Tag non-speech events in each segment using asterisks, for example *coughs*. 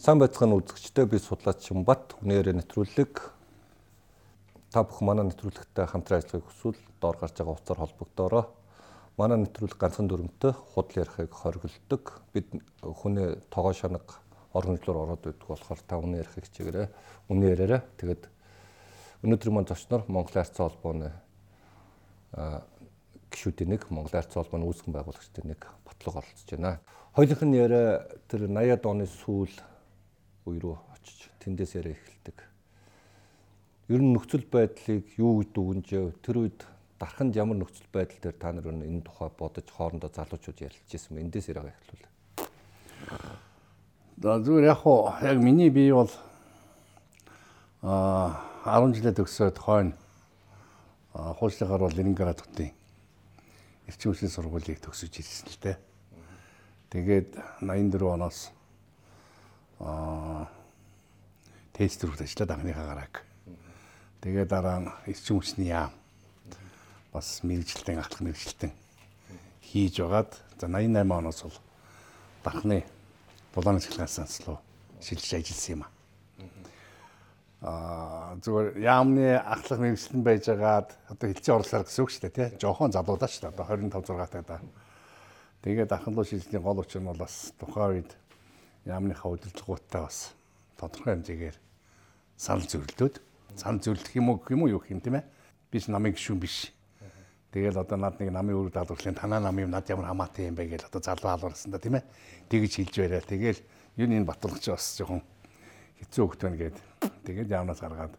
Сан байцгааны үзэгчтэй би судлаач Шимбат хүнээр нэвтрүүлэг та бүх манай нэвтрүүлэгтэй хамтран ажиллахыг хүсвэл доор гарч байгаа утсаар холбогдоорой. Манай нэвтрүүлэг ганцхан дүрмтэй худал ярихыг хориглодог. Бид хүнээ тогоо шанаг оргонжлоор ороод байдаг болохоор та үнэ ярихыг хичээгээрэй. Үнэ яриараа. Тэгээд өнөөдөр маань зочноор Монгол Арц холбооны гишүүдийн нэг Монгол Арц холбооны үүсгэн байгуулагчдын нэг батлаг оролцож байна. Хоёулынх нь яриа тэр 80-аад оны сүүл үе рүү очиж тэндээс яриа эхэлдэг. Ер нь нөхцөл байдлыг юу гэж дүгнжээ тэр үед дарханд ямар нөхцөл байдал дээр та нар энэ тухай бодож хоорондоо залуучууд ярилцж байсан бэ? Эндээс яриагаа эхлүүл. За зүгээр яг хуу яг миний бие бол а 10 жилээ төгсөөд хойно хуучлахаар бол Ленинград хотын эрчим хүчний сургуулийг төгсөж ирсэн л дээ. Тэгээд 84 оноос аа тест рүү ажиллаад анхныхаа гарааг. Тэгээ дараа нь эрчим хүчний яам бас мэрэгжилтэн ахлах мэрэгжилтэн хийж байгаад за 88 оноос бол дахны булааны цэглэн санслуу шилжиж ажилласан юм аа. Аа зүгээр яамны ахлах мэрэгчлэн байж байгаад одоо хилцээ орлоор гэсэн үг шүү дээ тий. Жохон залуудаа шүү дээ. Одоо 25 6 таа. Тэгээд ахлах шилжлийн гол учир нь бол бас тухайн үед яамныхаа удирдлагуудтай бас тодорхой хэмжээгээр санал зөвлөлтөд санал зөвлөх юм уу юм уу юу гэх юм тийм ээ? Биш намын гишүүн биш. Тэгэл одоо над нэг намын үр даалгаврын танаа намын над ямар хамаатай юм бэ гэж одоо залуу алуурсан да тийм ээ? Тэгж хэлж байраа тэгэл юу энэ батлагч бас жоохон хэцүү хөвгт байна гэд. Тэгээд яамнаас гаргаад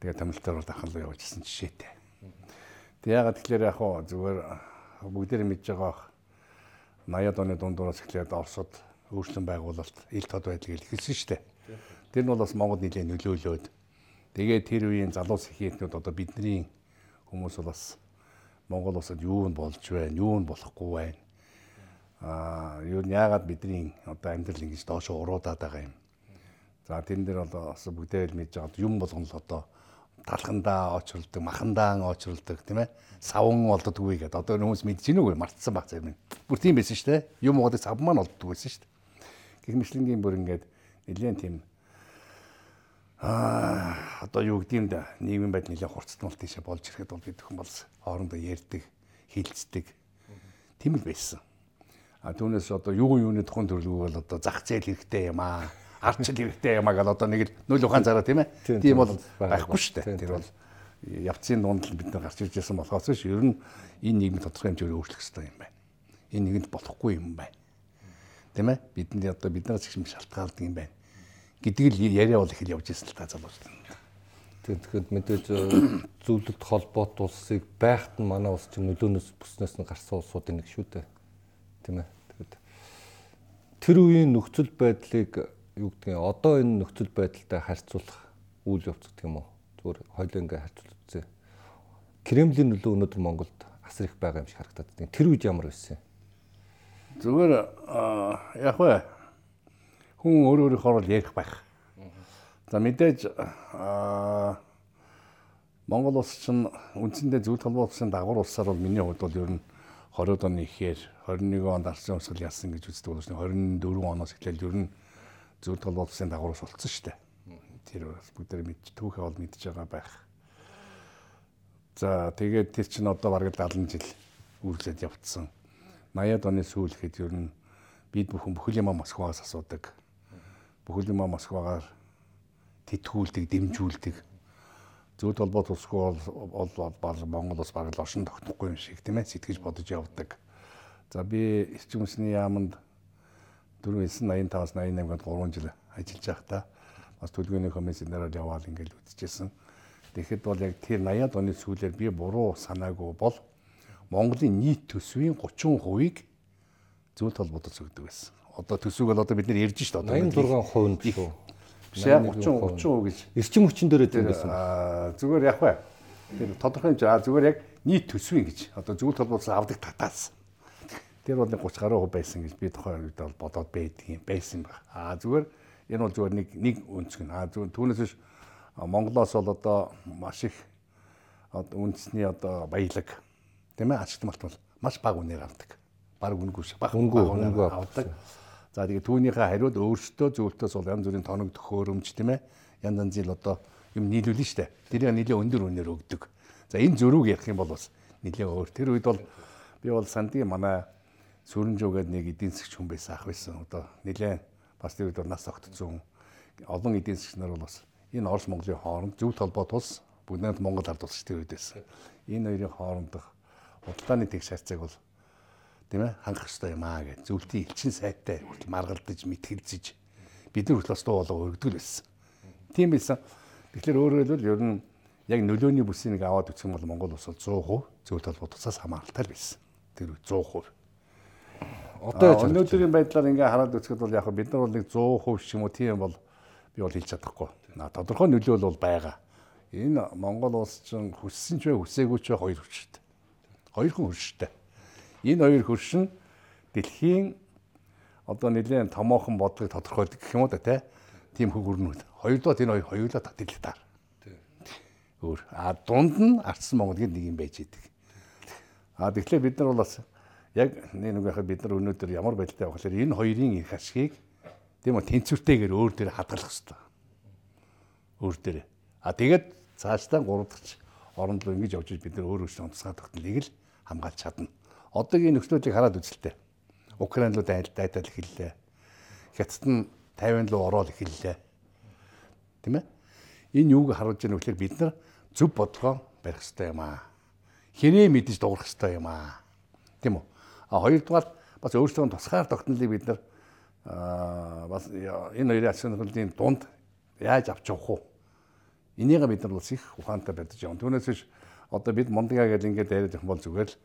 тэгээд томилтоор бол ахал явуулсан жишээтэй. Тэг ягаад тэгэхээр яг хоо зүгээр бүгдээр мэдж байгаа 80-ад оны дундуураас эхлээд Оросод өөрчлөн байгуулалт ил тод байдлыг илэрхийлсэн шүү дээ. Тэр нь бол бас Монгол нийлээ нөлөөлөөд тэгээд тэр үеийн залуу сэхийнтнүүд одоо бидний хүмүүс бол бас Монгол улсад юу нь болж байна, юу нь болохгүй байна. Аа, юу нь яагаад бидний одоо амьдрал ингэж доошо уруудаад байгаа юм. За тэн дээр бол бас бүгдээ л мэдж байгаа юм болгоно л одоо талхандаа очролдог, махандаа очролдог тийм ээ. Савн болддгүй гэдэг. Одоо хүмүүс мэдчихэв нүг мартсан баг зэрэг. Бүр тийм байсан шүү дээ. Юм уудаг сав маань болддог байсан шүү дээ гэх мэтлэнгийн бүр ингээд нэлээд тийм аа одоо юу гэдэг юм да нийгмийн байдал нэлээд хурцтмал тийшээ болж ирэхэд бол бид хүн бол хоорондоо ярьдаг, хилцдэг тийм л байсан. А түүнээс одоо юу юуны тухайн төрлөг бол одоо зах зээл хэрэгтэй юм аа. Арчил хэрэгтэй юм аа гэл одоо нэг л нөл ухаан зараа тийм ээ. Тийм бол байхгүй шүү дээ. Тэр бол явцын дунд л бид нар гарч ирж байсан болохоос ш ер нь энэ нийгмийн тодорхой хэмжээгээр өөрчлөх хэрэгтэй юм байна. Энэ нэгэнд болохгүй юм байна тийм ээ бидний одоо биднээс их юм шалтгаалдаг юм байна гэдэг л яриа бол их л явж ирсэн л та залуучууд. Тэгэхээр мэдээж зөвлөлт холбоот улсыг байхад нь манай улс чинь нөлөөнөөс бүснээс нь гарсан улсуудын нэг шүү дээ. Тийм ээ. Тэгэхэд тэр үеийн нөхцөл байдлыг юу гэдгийг одоо энэ нөхцөл байдалтай харьцуулах үйл явц гэх юм уу? Зүгээр хоёлоо ингээ харьцуулж үзье. Кремлийн нөлөө өнөөдөр Монголд асар их байгаа юм шиг харагдаад байна. Тэр үед ямар байсан юм? Зүгээр яг вэ хүн өөр өөрийнхөө л ярих байх. За мэдээж Монгол улс чинь үндсэндээ холбоо улсын дагвар улсаар бол миний хувьд бол ер нь 20 оны ихээр 21 онд арсын өмсгөл яасан гэж үздэг бол 24 оноос эхлээл ер нь холбоо улсын дагвар ус болсон шүү дээ. Тэр бүгдээ мэдж түүхээ бол мэдж байгаа байх. За тэгээд тэр чинь одоо бараг 70 жил үргэлжлээд явцсан 80-ад оны сүүл гэхэд ер нь бид бүхэн бүхэл юм Москваас асуудаг. Бүхэл юм Москвагаар тэтгүүлдэг, дэмжүүлдэг. Зөвд холбоот улсгүй бол бол Монгол улс бараг лошин тогтнохгүй юм шиг тийм ээ сэтгэж бодож явдаг. За би эрчим хүчний яамд 4.85-аас 88-д 3 жил ажиллаж байхдаа бас төлөвлөгөөний комиссионераар яваал ингээл үзчихсэн. Тэгэхэд бол яг тэр 80-ад оны сүүлээр би буруу санаагүй бол Монголын нийт төсвийн 30%-ыг зөвлөлт холбоодод зөвдөг байсан. Одоо төсвийг бол одоо бид нэр ярьж шүү дээ. 86% нь шүү. Биш яа 30 30% гэж. Эрчим хүчин дээр тийм байсан. Зүгээр яг бай. Тэр тодорхой хэмжээ зүгээр яг нийт төсвийн гэж. Одоо зөвлөлт холбоодоос авдаг татаас. Тэр бол 30 гаруй хувь байсан гэж би тухайн үед бол бодоод байдгийн байсан баг. Аа зүгээр энэ бол зүгээр нэг нэг өнцгөн. Аа зүгээр түүнээс Монголоос бол одоо маш их үндэсний одоо баялаг тийм ээ ачигт малтмал маш бага үнээр авдаг. Бараг үнгүй ш. Бага үнгүй үнгүй авдаг. За тэгээ түүнийхээ хариуд өөрсдөө зөвлөлтөөс бол янз бүрийн тоног төхөөрөмж тийм ээ. Янз янзын л одоо юм нийлүүлнэ штэ. Тэрийг нэлээ өндөр үнээр өгдөг. За энэ зөрүүг ярих юм бол бас нэлээ өөр. Тэр үед бол би бол сандгийн манай сүрэнжүү гэдэг нэг эдийн засгч хүн байсан ах байсан. Одоо нэлээ бас тэр үед нас огтцсон олон эдийн засгч нар бол бас энэ Орос Монголын хооронд зөв толгой тус бүгд Монгол ард улс тэр үед байсан. Энэ хоёрын хоорондох худалдааны тэгш харьцааг бол тийм ээ хангах хэрэгтэй юм аа гэж зөвлөлтийн элчин сайтай хүртэл маргалдаж мэтгэлзэж бид нар хүртэл бас дуу болоо өргөдөг байсан. Тийм байсан. Тэгэхээр өөрөөр хэлбэл ер нь яг нөлөөний бүсийг аваад үсэх юм бол Монгол улс бол 100% зөв толгойдсаас хамааралтай л байсан. Тэр 100%. Одоо өнөөдрийн байдлаар ингээ хараад үзэхэд бол яг бид нар бол нэг 100% ч юм уу тийм бол би бол хэлж чадахгүй. Тодорхой нөлөөл бол байгаа. Энэ Монгол улс чинь хүссэн ч бай хүсээгүй ч бай хоёр хүчтэй. Хоёр хүн хүчтэй Энэ хоёр хөрш нь дэлхийн одоо нэлээд томоохон бодлогыг тодорхойлдог гэх юм уу да тий. Тийм хөгөрнүүд. Хоёрдугаар энэ хоёр хоёулаа татилтаар. Өөр. А дунд нь ардсан Монголын нэг юм байж идэг. А тэгэхээр бид нар бол бас яг нэг яхад бид нар өнөөдөр ямар байдалтай байх вэ? Энэ хоёрын их ашгийг тийм үү тэнцвэртэйгээр өөр дээр хадгалах хэрэгтэй. Өөр дээр. А тэгээд цаашдаа гурав дахь оронд руу ингэж явж бид нар өөр өөрсдөө онцгой тогтнолыг л хамгаалж чадна одоогийн нөхцөлийг хараад үзэлтэй. Украин руу дайтал эхэллээ. Хятад нь Тайван руу ороод эхэллээ. Тэ мэ? Энэ юуг харуулж байгаа нөхөр бид нар зөв бодлогоо барих хэрэгтэй юм аа. Хэрээ мэдэж дуурах хэрэгтэй юм аа. Тийм үү? А хоёрдугаар бас өөрсдөө тусгаар тогтнолыг бид нар бас энэ хоёрын холбогдолын дунд яаж авч явах вэ? Энийг бид нар бас их ухаантай барьж явна. Түүнээс биш одоо бид Мондига гэдэг ингээд яриад явах бол зүгээр л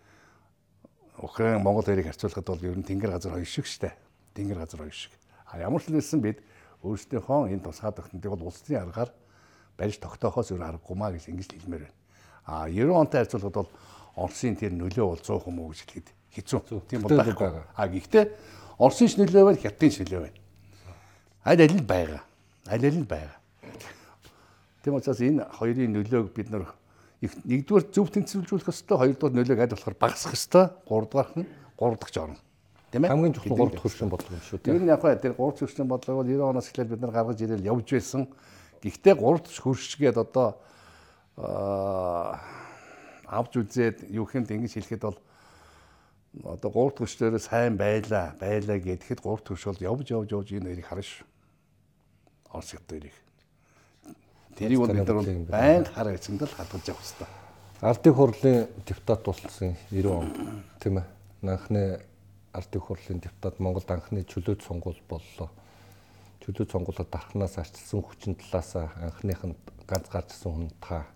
Украин Монгол хоёрыг харьцуулахад бол ер нь тэнгэр газар хоёр шиг штэ. Тэнгэр газар хоёр шиг. А ямар ч хэлсэн бид өөрсдийнхөө энэ тусгай тогтнолтыг бол улсын аргаар барьж тогтоохоос өөр аргагүй маа гэж ингэж хэлмээр байна. А 90 онтой харьцуулахад бол Оросын тэр нөлөө бол 100 хүмүүс гэж хэлэхэд хэцүү. Тийм бол байхгүй. А гэхдээ Оросын ч нөлөө байна, Хятадын ч нөлөө байна. Аль аль нь байгаа. Аль аль нь байгаа. Тийм учраас энэ хоёрын нөлөөг бид нар нэгдүгээр зөв тэнцвэржүүлэх ёстой, хоёрдугаар нөлөөг аль болохоор багасгах ёстой, гуравдугаар нь гурав дахь жорно. Тийм ээ. Хамгийн чухал гурав дахь хөршин бодлого юм шүү дээ. Ер нь яг хаа тэр гурав дахь хөршин бодлого бол 90 оноос эхлээд бид нар гаргаж ирээл явж байсан. Гэхдээ гурав дахь хөршгээд одоо авч үзээд юу хэмт ингэж хэлэхэд бол одоо гурав дахь хөршдөө сайн байлаа, байлаа гэхэд гурав дахь хөрш бол явж явж явж энэ хоёрыг харна шүү. Орос хятад хоёрыг. Тэрийг бол бид нар байнга хараа эцэнд л хадгалж явах хэрэгтэй. Ардын хурлын депутат болсон 90 он тийм ээ. Анхны ардын хурлын депутат Монголд анхны чөлөөт сонгуул боллоо. Чөлөөт сонгуулиуд дархнаас арчилсан хүчин талаас анхных нь ганц гарчсан хүн та.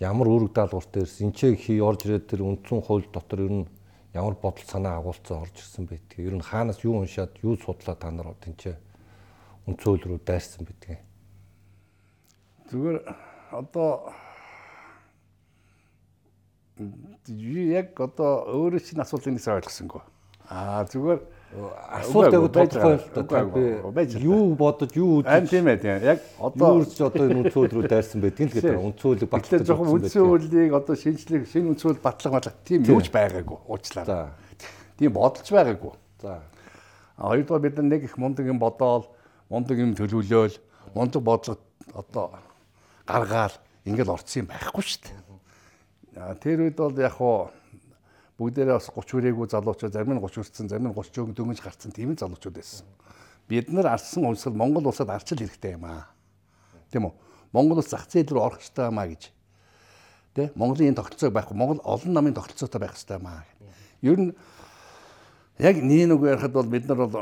Ямар үүрэг даалгавартай ирсэн энэ хий орж ирээд тэр үндсэн хууль дотор ер нь ямар бодол санаа агуулсан орж ирсэн байдгийг. Ер нь хаанаас юу уншаад юу судлаа та нар тэнцээ үндсэн хууль руу дайрсан байдгийг Зүгээр одоо яг одоо өөрөө чинь асуултыг нэг ойлгосонгүй. Аа зүгээр асуулт яг тодорхой л да. Юу бодож юу үзэж тийм ээ тийм. Яг одоо юу ч одоо энэ үнцөл рүү дайрсан байдгийг л гэдэг. Үнцөлийг батлах. Тэгэхээр жоохон үнцөлийг одоо шинжлэх шинэ үнцөл батлах батлах тийм юу ч байгаагүй уучлаа. Тийм бодолж байгаагүй. За. Хоёрдугаар бид нэг их мундаг юм бодоол, мундаг юм төлөвлөөл, мундаг бодлого одоо гаргаал ингээл орцсон юм байхгүй шүү дээ. Тэр үед бол яг хуу бүгдээрээ бас 30 хүрээгүй залуучууд зарим нь 30 хүрсэн, зарим нь 30 өг дөнгөж гарцсан тийм залуучууд байсан. Бид нар арсан унсгал Монгол улсад арчил хэрэгтэй юм аа. Тийм үү? Монгол улс зах зээл рүү орох хэрэгтэй юм аа гэж. Тэ? Монголын энэ тогтолцоо байхгүй, Монгол олон намын тогтолцоотой байх хэрэгтэй юм аа. Ер нь яг нэг үг ярихад бол бид нар бол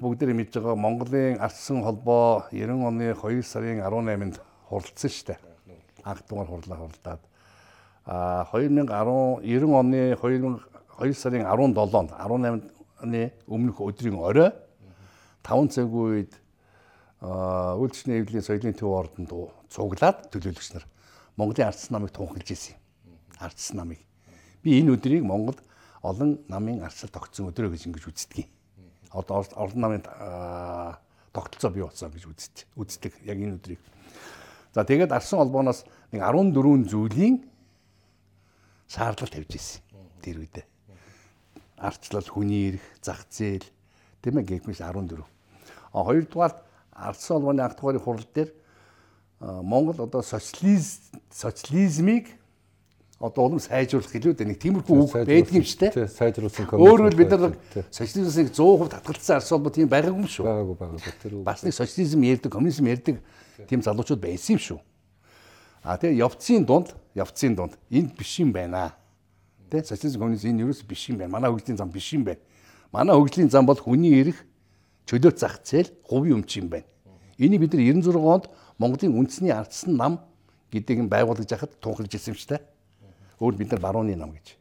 бүгдээрээ мэдж байгаа Монголын арчсан холбоо 90 оны 2 сарын 18-нд хуралдсан дээ. Анх дугаар хурлаа хуралдаад. А 2010 90 оны 2 сарын 17-нд 18-ны өмнөх өдрийн орой 5 цаг үед үйлчлэний эвлийн соёлын төв ордонд цуглаад төлөөлөгч нар Монголын ардс намыг тунхаглаж ирсэн юм. Ардс намыг. Би энэ өдрийг Монголд олон намын ардсал тогтсон өдрөө гэж ингэж үздэг юм. Одоо ордон намын тогтолцоо бий болсон гэж үздэг. Үздэг яг энэ өдрийг. За тэгээд арсан холбооноос нэг 14 зүйлийн шаардлага тавьж ирсэн. Тэр үедээ. Арчлал, хүний эрх, зах зээл, Тийм ээ гэгмэс 14. А хоёрдугаар ардсан холбооны анх дугаарын хурал дээр Монгол одоо социализ социализмыг одоо улам сайжруулах илүү дээ нэг тиймэрхүү үг байдаг юм шүү дээ. Сайжруулсан коммунист. Өөрөөр бид нар социализмыг 100% татгалцсан арс холбоо тийм байгаагүй юм шүү. Байгаагүй байгаагүй тэр үг. Бас нэг социализм ярьдаг, коммунизм ярьдаг тийм залуучууд байсан юм шүү. А тэгээ явцын дунд, явцын дунд энд биш юм байна. Тэ социализм коммунизм энэ юу ч биш юм байна. Манай хөгжлийн зам биш юм байна. Манай хөгжлийн зам бол хүний эрх чөлөө зах зээл хувийн өмч юм байна. Энийг бид нар 96 онд Монголын үндэсний ардсан нам гэдгийг байгуулж яхад тунхилж ирсэн шүү дээ. Өөр бид нар барууны нам гэж.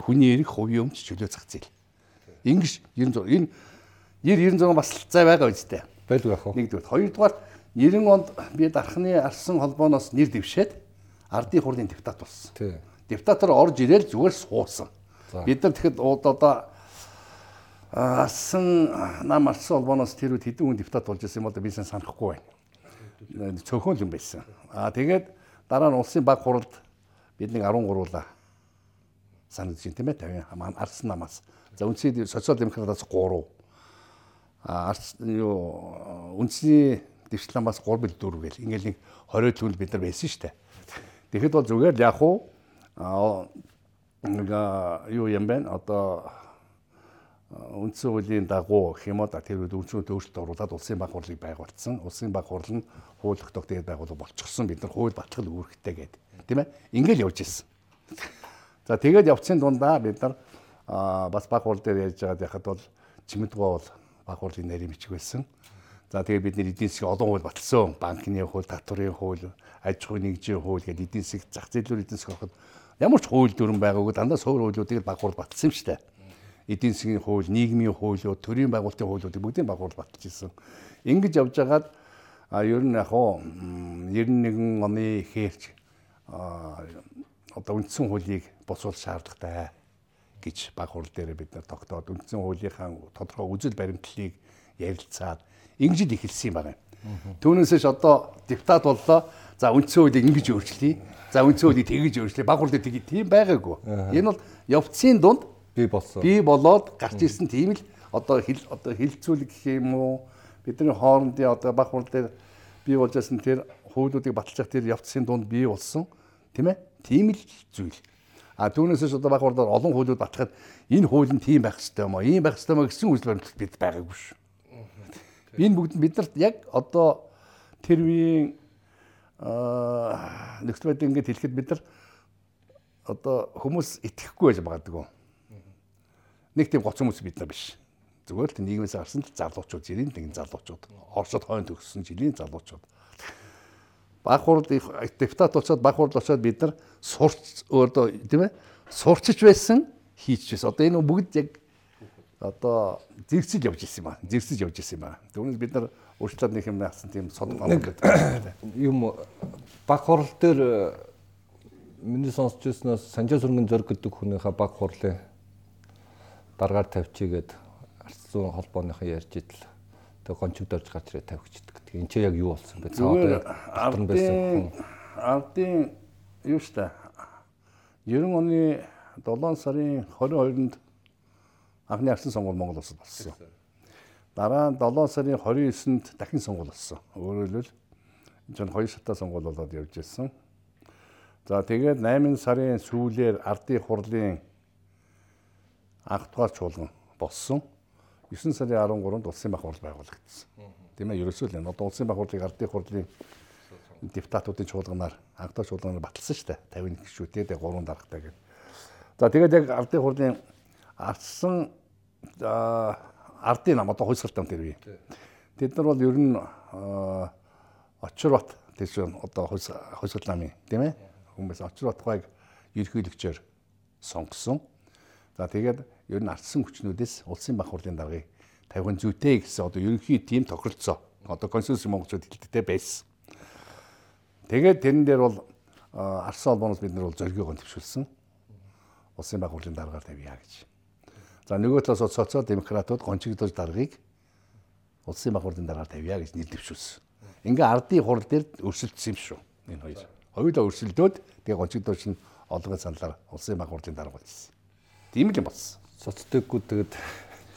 Хүний эрх хувийн өмч чөлөө зах зээл. Ингиж 96 энэ 96 бас цай байгаа үстэй. Байлгүй ах уу. Нэгдүгээр. Хоёрдугаар 90 онд би дархны арсан холбооноос нэр дэвшээд ардын хурлын депутат болсон. Тий. Депутатаар орж ирээл зүгээр суусан. Бид нар тэгэхэд одоо асан нам арсан холбооноос тэр үед хэдэн хүн депутат болж ирсэн юм бол би сэн санахгүй байна. Цөөхөн л юм байсан. Аа тэгээд дараа нь улсын баг хуралд бид нэг 13 уулаа санагдаж байна тийм ээ 50 арсан намаас. За үнсээ социал демократаас 3. Арс юу үнсний дэвшил намаас 3 бил 4 гэл ингээл нэг 20 түнд бид нар байсан дээ. Тэгэхэд бол зүгээр л яг уу юу юм бэ? Одоо үндсэн хуулийн дагуу уу да тэр үед үндсэн өөрчлөлт оруулаад улсын баг хурлыг байгуулсан. Улсын баг хурл нь хууль тогтоох тэгээд байгуулга болчихсон. Бид нар хууль батлал үүрэгтэй гэдэг. Тийм ээ? Ингээл явж ирсэн. За тэгээд явцын дундаа бид нар бас баг хурл дээр ярьж байгаад яхад бол чимэдгөө бол баг хурлын нарийн бичиг байсан. За тэгээд бид нэр эдийн засгийн олон хууль батлсан. Банкны хууль, татварын хууль, аж ахуйн нэгжийн хууль гэдэг эдийн засаг зах зээлээр эдийн засаг ороход ямар ч хууль дүрэн байгаагүй дандаа суур хуулиудыг баг хурл батлсан юм шүү дээ эдийн засгийн хууль, нийгмийн хуулиуд, төрийн байгуулалтын хуулиудыг бүгдийг багуул батж ирсэн. Ингэж явж байгаад а ер нь яг уу 91 оны хээрч одоо үндсэн хуулийг босуул шаардлагатай гэж баг хурал дээр бид нар тогтоод үндсэн хуулийнхаа тодорхой үзэл баримтлалыг ярилцаад ингэж эхэлсэн юм байна. Түүнээсээ одоо депутат боллоо. За үндсэн хуулийг ингэж өөрчлөе. За үндсэн хуулийг тэгж өөрчлөе. Баг хурал дээр тийм байгаагүй. Энэ бол явцын дунд бий болсон. Бий болоод гарч ирсэн тийм л одоо хил одоо хилцүүлэг гэх юм уу бидний хоорондын одоо баг хурал дээр бий болж байсан тэр хуулиудыг баталж тэр явцсын дунд бий болсон тийм ээ тийм л зүйл. А түүнээсээс одоо баг хурлаар олон хуулиуд батлахад энэ хууль нь тийм байх хэрэгтэй юм аа ийм байх хэрэгтэй юм гэсэн үзэл баримтлал бид байгаагүй шүү. Энэ бүгд бид нарт яг одоо тэр үеийн аа нөхцөл байдал ингэж хэлэхэд бид нар одоо хүмүүс итгэхгүй байж магадгүй нэг тийм гоц хүмүүс бид нар биш. Зүгээр л нийгмээс гарсан л залуучууд, жилийн тэгэн залуучууд, Оросод хойно төгссөн жилийн залуучууд. Баг хурал депутат очоод баг хурал очоод бид нар сурч өөрөө тийм ээ сурчиж байсан хийч байсан. Одоо энэ бүгд яг одоо зэрэгцэж явж ирсэн юм аа. Зэрэгцэж явж ирсэн юм аа. Түүнээс бид нар өөрчлөлт нэг юм наасан тийм сод юм баг хурал дээр миний сонсч ирснээс Санжаа сүргэн зөрг гэдэг хүнийхээ баг хурлын даргаар тавьчихгээд арцсан холбооныхоо ярьж идэл тэг гончигдорж гарч ирээ тавьчихдаг гэдэг. Энд чи яг юу болсон бэ? Цаад ардын байсан. Ардын юу штэ 90 оны 7 сарын 22-нд анхны арсын сонгуул Монгол улсад болсон. Дараа нь 7 сарын 29-нд дахин сонгуул болсон. Өөрөөр хэлбэл энэ хоёр шатаа сонгуул болоод явж ирсэн. За тэгээд 8 сарын сүүлээр ардын хурлын анх дугаар чуулган болсон. 9 сарын 13-нд улсын баг хурл байгуулагдсан. Тийм ээ, ерөөсөө л энэ одоо улсын баг хурлыг ардын хурлын депутатуудын чуулганаар анх дугаар чуулганаар баталсан шүү дээ. 51 гишүүтэй дээ 3 даргатай гэдэг. За тэгээд яг ардын хурлын ардсан ардын нам одоо хойсгалт нам тэр үе. Тэд нар бол ер нь Очрбат тийш одоо хойсгалт намын тийм ээ хүмүүс Очрбат гайг ерхийлөгчөөр сонгосон. За тэгээд ер нь ардсан хүчнүүдээс улсын баг хурлын даргаыг тавих нь зүйтэй гэсэн одоо ерөнхий тим тохиролцоо одоо консенсус монголчууд хэлдэгтэй байсан. Тэгээд тэрэн дээр бол арсан холбооноос бид нар бол зоригоо төвшүүлсэн. Улсын баг хурлын даргаар тавья гэж. За нөгөө талаас социал демократууд гончигдож даргаыг улсын баг хурлын даргаар тавья гэж нэр дэвшүүлсэн. Ингээ ардын хурал дээр өрсөлдсөн юм шүү. Энэ хоёр. Хоёулаа өрсөлдөөд тэгээ гончигдож нь олонгийн саналаар улсын баг хурлын дарга болсон. Тийм л юм болсон. Соцдэггүй тэгээд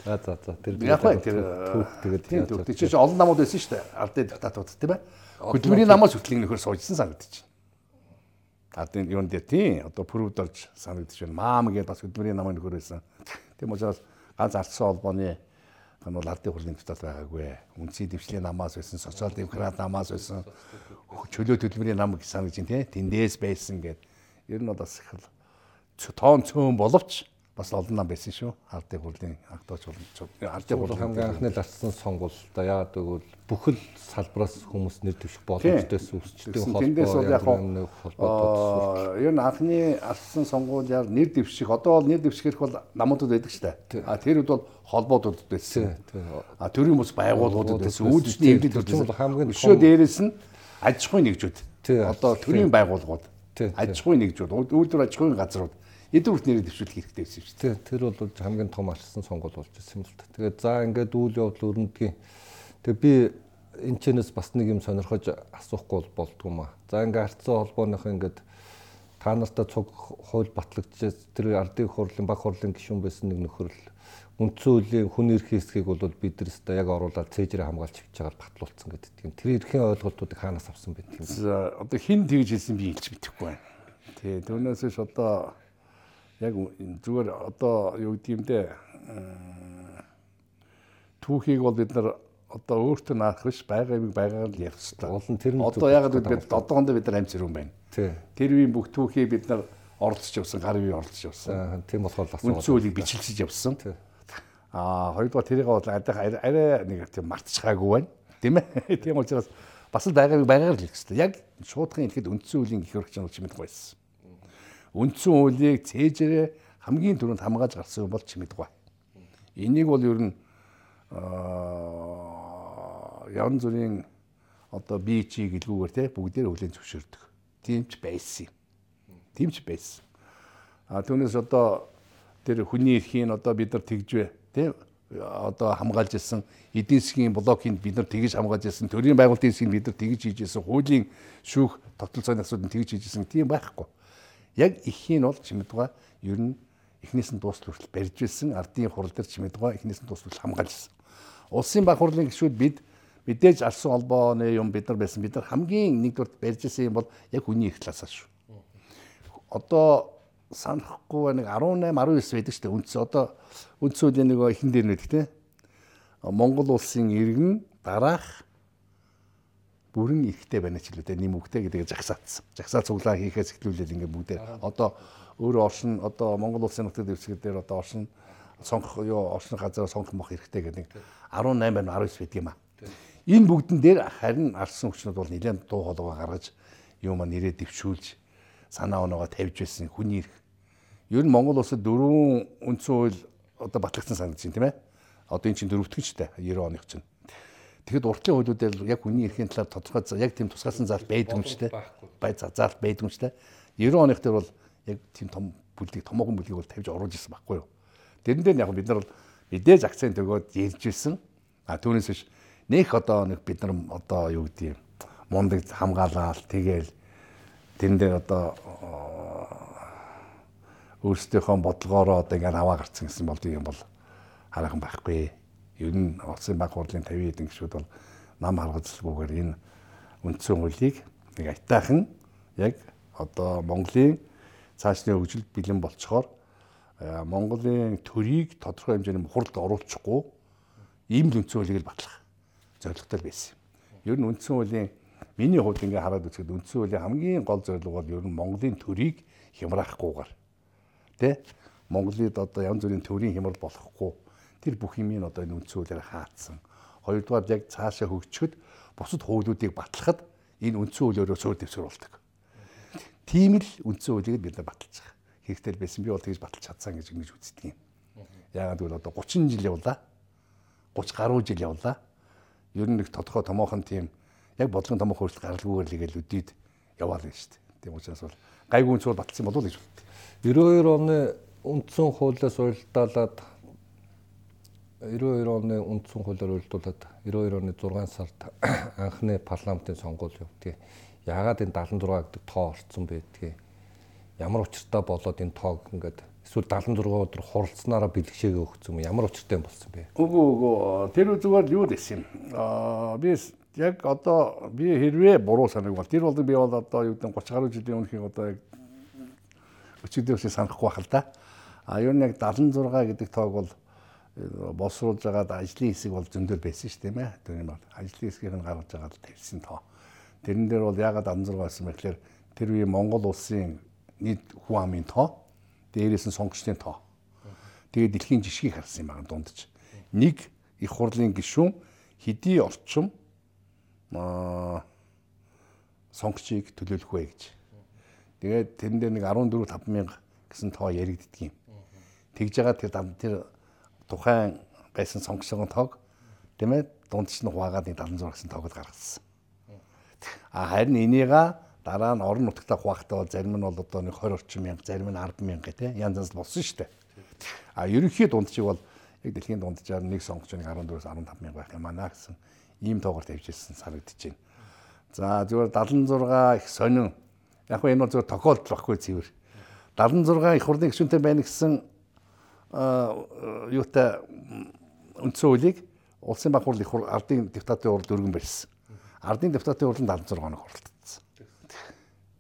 За за за тэр Яг бай тэр тэгээд тийм төв. Тэр чинь олон намууд байсан шүү дээ. Ардын диктатууд тийм ээ. Хөдөлмөрийн намаас хөтлөг нөхөр суужсан байна. Ардын юун дээр тийм одоо пүрвд орж санагдаж байна. Маам гэдэг бас хөдөлмөрийн намын нөхөр байсан. Тийм учраас ганц ардсан холбооны энэ бол ардын хурлын диктат байгаагүй. Үндсийн дэвшлийн намаас байсан, социал демократ намаас байсан, чөлөө хөдөлмөрийн нам гэж санагдаж байна тийм. Тэндээс байсан гэдэг. Ер нь бол бас их тоон цөөн боловч бас олон нам байсан шүү. Ардын хурлын агтооч бол ардын хурл хамгийн анхны ларсан сонгуультай яагаад гэвэл бүхэл салбараас хүмүүс нэр дэвших боломжтойс үсчдэг холбоо холбоо ер нь анхны алсан сонгуулиар нэр дэвших одоо бол нэр дэвших бол намуудад байдаг ч та. А тэр үед бол холбоодууд байсан. А төрийн бус байгууллагууд байсан. Үүдчний эвлэл бол хамгийн өшөө дээрээс нь аж ахуйн нэгжүүд. Одоо төрийн байгууллагууд аж ахуйн нэгжүүд, үйлдвэр аж ахуйн газрууд эдгүүрт нэрээ дэвшүүлэх хэрэгтэй байсан шүү дээ. Тэр бол хамгийн том алсан сонгуул болж ирсэн юм л та. Тэгээд за ингээд үйл явдал өрнөдгийн тэг би энэ чэнэс бас нэг юм сонирхож асуухгүй болдгоо маа. За ингээд арцсан холбооных ингээд та нартай цуг хууль батлагдчихээс тэр ардын хурлын баг хурлын гишүүн байсан нэг нөхөр л үндсэн хуулийн хүн эрх хэсгийг бол бид нар өстой яг оруулаад цээжрээ хамгаалж хөвч байгаа батлуулсан гэдэг юм. Тэр эрхийн ойлголтуудыг хаанаас авсан бэ гэх юм. За одоо хин тэгж хэлсэн би хэлж мэдэхгүй байна. Тий, түүнээс ш одоо яг зүгээр одоо юу гэдэг юм дээ түүхийг бол бид нар одоо өөртөө наах биш байгааг байгаагаар л ярих хэрэгтэй. Олон тэр нь одоо яг бид одоохондоо бид нар амь зэрүүн байна. Тэр үеийн бүх түүхийг бид нар оролцож явсан, гар үе оролцож явсан. Тийм болохоор үндсэн хуулийг бичлэлж явсан. Аа хоёрдугаар тэрийг бол арай нэг тийм мартчихаагүй байна. Тийм ээ. *laughs* Тийм учраас бас л байгааг байгаагаар л хэлэх хэрэгтэй. Яг шуудхан хэлэхэд үндсэн хуулийн гих хөрөгч нь чимэд байсан үндсэн хуулийг цээжээрээ хамгийн түрүүнд хамгааж гарсан бол чимэдгүй. Энийг бол ер нь ян зүрийн одоо би чи гэлгүүгээр те бүгдээр хүлэн зөвшөөрдөг. Тийм ч байсан юм. Тийм ч байсан. А түүнээс одоо тэр хүний эрхийн одоо бид нар тэгжвэ те одоо хамгаалж ирсэн эдийн засгийн блокийг бид нар тэгж хамгаалж ирсэн төрийн байгуулалтын хэсгийг бид нар тэгж хийж ирсэн хуулийн шүүх тогтолцооны асуудыг тэгж хийж ирсэн тийм байхгүй яг ихийн бол чимэдгаа ер нь эхнээс нь дуустал хүртэл барьж ирсэн ардын хурал дээр чимэдгаа эхнээс нь дуустал хамгаалсан. Улсын баг хурлын гишүүд бид мэдээж алсын холбооны юм бид нар байсан бид нар хамгийн нэгдүгээр барьж ирсэн юм бол яг хүний их талаас шүү. Одоо санахгүй нэг 18 19 байдаг шүү дээ үндс одоо үндс үеийн нэг ихэн дээр нэг тийм Монгол улсын иргэн дараах бүрэн эрэхтэй байна ч лээ нэм үгтэй гэдэг жагсаацсан. Жагсаа цуглаа хийхээс эхлүүлээд ингээ бүгдээ одоо өөрөө оршин одоо Монгол улсын нутаг дэвсгэр дээр одоо оршин сонгох юу оршин газар сонгох мох эрэхтэй гэдэг нэг 18 байна 19 байдаг юм а. Энэ бүгдэн дээр харин алсан хүчнүүд бол нэлээд дуу хоолойгоо гаргаж юу маань нэрээ дэвшүүлж санаа оноогоо тавьж байсан хүний эрх. Ер нь Монгол улсад дөрвөн үндсэн хууль одоо батлагдсан санагдаж байна тийм ээ. Одоо эн чинь дөрөвдөгчтэй 90 оных чинь Тэгэхэд уртлын хуулиудаар яг хүний эрхийн талаар тодорхой яг тийм тусгаалсан заалт байдаг юм ч те. Бай заалт байдаг юм ч те. 90 оных дээр бол яг тийм том бүлгийг томоохон бүлгийг бол тавьж оруулж ирсэн байхгүй юу. Тэрэн дээр яг бид нар мэдээж акцент өгөөд ярьж ирсэн. А түүнээс биш нэх одоо нэг бид нар одоо юу гэдэг юм мундаг хамгаалаад тэгээл тэрэн дээр одоо өөрсдийнхөө бодлогоороо одоо ингээд аваа гарцсан гэсэн бол тийм бол хараахан байхгүй ер нь улсын баг хурлын 50 хэдэн гишүүд бол нам харгалзалгүйгээр энэ үндсэн хуулийг нэг айтаахан яг одоо Монголын цаашны хөгжилд бэлэн болцохоор Монголын төрийг тодорхой хэмжээний хуралд оруулчихгүй ийм л үндсэн хуулийг л батлах зорилготой байсан юм. Ер нь үндсэн хуулийн миний хувьд ингээ хараад үзэхэд үндсэн хуулийн хамгийн гол зорилго бол ер нь Монголын төрийг хямраахгүйгээр тэ Монголд одоо янз бүрийн төрийн хямрал болохгүй тэр бүх юм ин одоо энэ үндсүүлээр хаацсан. Хоёрдугаар яг цаашаа хөгжөхөд бусад хуулиудыг батлахад энэ үндсэн хуулиороо суур дэвсгэр болдог. Тийм л үндсэн хуулийг бид нар баталж байгаа. Хэрэгтэй байсан би бол тэгж баталж чадсан гэж ингэж үздэг юм. Яагаад гэвэл одоо 30 жил явлаа. 30 гаруй жил явлаа. Ер нь нэг тодорхой томоохон тийм яг бодлогын томоохон хөрөлт гаралгүйгээр л игээл үдээд яваал нь шүү дээ. Тийм учраас бол гайгүй үндсүүл баталсан болов уу гэж боддог. 92 оны үндсэн хуулиас уйлдаалаад 92 оны үндсэн хуулиар үйлдүүлээд 92 оны 6 сард *coughs* анхны парламентын сонгуул явагдгийг. Яагаад энэ 76 гэдэг тоо орцсон байдгийг. Ямар учиртай болоод энэ тоог ингээд эсвэл 76 өдөр хуралцсанараа бэлгшээгээ өгсөн юм ямар учиртай болсон бэ? Үгүй үгүй тэр зүгээр юу дэс юм. Аа би яг одоо би хэрвээ буруу санаг бол тэр бол би бол одоо юу гэдэг 30 гаруй жилийн өмнөх одоо яг өчигдөрөөс санахгүй байх л да. А юу нэг 76 гэдэг тоог бол боловсруулж байгаад ажлын хэсэг бол зөндөл байсан шүү дээ, мэ. Тэр юм бол ажлын хэсгийг нь гаргаж байгаа тавьсан тоо. Тэрэн дээр бол ягаад 16 байсан бэ гэхээр тэр үе Монгол улсын нийт хүн амын тоо дээрээс нь сонгогчдын тоо. Тэгээд дэлхийн жишгийг харсан юм байна дундаж. Нэг их хурлын гишүүн хэдий орчим аа сонгогчийг төлөөлөх вэ гэж. Тэгээд тэрэн дээр нэг 14 5000 гэсэн тоо яригддаг юм. Тэгж байгаа тэр тэр тухайн байсан сонгогчдын тоог тийм ээ дундч нь хуваагаад 76 гэсэн тоогод гаргасан. А харин энийга дараа нь орон нутгатаа хуваахтаа зарим нь бол одоо нэг 20 орчим мянга, зарим нь 10 мянга тий янз янз болсон шүү дээ. А ерөнхий дундчиг бол яг дэлхийн дунджаар нэг сонгогч нэг 14-өөс 15 мянга байх юм аа гэсэн ийм тоогоор тавьжсэн санагдаж байна. За зүгээр 76 их сонин яг хөө энэ бол зүгээр тохиолдол баггүй цэвэр. 76 их хурлын гишүүнтэй байна гэсэн юутай үндсэн хуулийг улсын баг хурл их ардын депутатын урд дөргөн барьсан. Ардын депутатын нь 76 хоног хуралд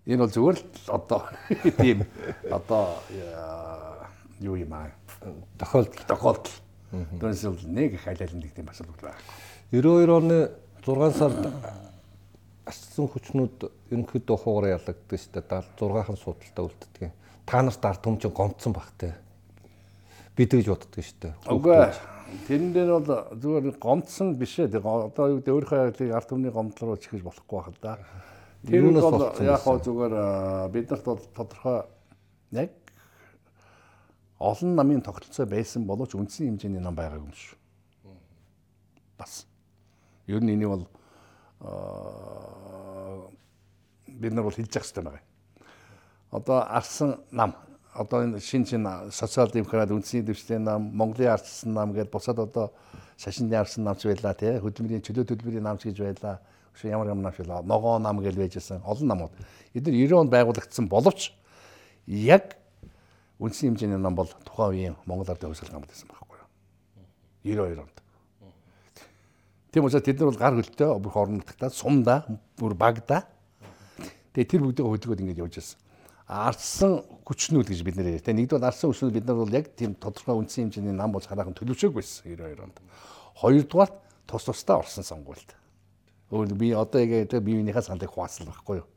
Энэ бол зүгээр л одоо *laughs* тийм одоо юу юм аа тохиолдол тохиолдол. Түүнээс бол нэг их хайлайлан гэдэг юм асуудал байхгүй. 92 оны 6 сард арчсан хүчнүүд ерөнхийдөө хуугаар ялагддаг шүү дээ. 76хан судалтаа үлддэг. Та нарт ард түмчин гомцсон бах те. Бид гэж боддог шүү дээ. Үгүй тэрэн дээр бол зүгээр гомцсон биш ээ. Одоо юу гэдэг өөрийнхөө ард түмний гомдол руу чихэж болохгүй байх л да. Тэр нь бол яг хоо зүгээр биднэрт бол тодорхой яг олон намын тогтолцоо байсан боловч үндсэн хэмжээний нам байгаагүй юм шүү. Бас. Ер нь энийг бол бид нар бол хэлж явах хэрэгтэй байгаа. Одоо арсан нам одоо энэ шин шин социал демократ үндсийн дэвшлийн нам, Монголын арчсан нам гэдээ бусад одоо шашинны арсан намч байлаа тий хөдөлмөрийн чөлөө төлбөрийн намч гэж байлаа Биш ямар ямар нам шил ногоо нам гэж байжсэн олон намууд. Эдгээр 90 онд байгуулагдсан боловч яг үндсэн хэмжээний нам бол тухайн үеийн Монгол ардын хувьсгал намд байсан байхгүй юу. 92 онд. Тийм учраас тэд нар бол гар хөлтөө бүр орон нутгатаа сумда бүр багда. Тэгээ тэр бүгдийг хөдөлгөөд ингэж явж байсан. Арсан хүчнүүд гэж бид нэр ярьдаг. Нэгдүгээр арсан хүчнүүд бид нар бол яг тийм тодорхой үндсэн хэмжээний нам болж хараахан төлөвшөөг байсан 92 онд. Хоёрдугаар тус тусдаа орсон сонгуульд. Өөр би одоо яг би биенийхээ саналыг хуваалсан байхгүй юу.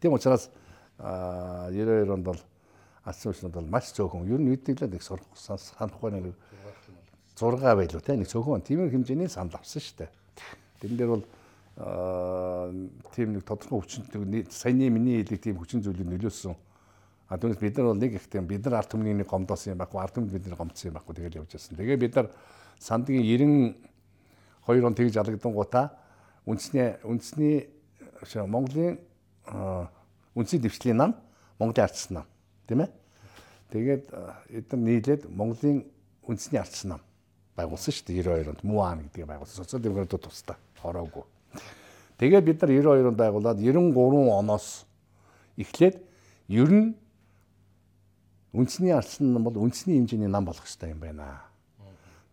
Тийм учраас 92 онд бол алсын хүчнүүд бол маш цөөхөн. Ер нь үднэлээ нэг санахгүй нэг 6 байлуу те нэг цөөхөн тийм хэмжээний санал авсан шүү дээ. Тэрэн дээр бол тийм нэг тодорхой хүчин саяны миний хэлдэг тийм хүчин зүйлийг нөлөөсөн. А түүнээс бид нар бол нэг их тийм бид нар ард түмний нэг гомдоосон юм байхгүй ард түмэнд бид нар гомдсон юм байхгүй тэгэл явж байсан. Тэгээ бид нар сандгийн 92 он тэгж алагдсан гутаа үндэсний үндэсний Монголын үндсийн дэвшлийн нам, Монголын ардчсан нам, тийм ээ. Тэгээд эдгээр нийлээд Монголын үндэсний ардчсан нам байгуулсан шүү дээ 92 онд Муан гэдгийг байгуулсан. Социал демократууд тусдаа хороогүй. Тэгээд бид нар 92 онд байгуулад 93 оноос эхлээд ер нь үндэсний ардчсан нам бол үндэсний хэмжээний нам болох хэрэгтэй юм байна.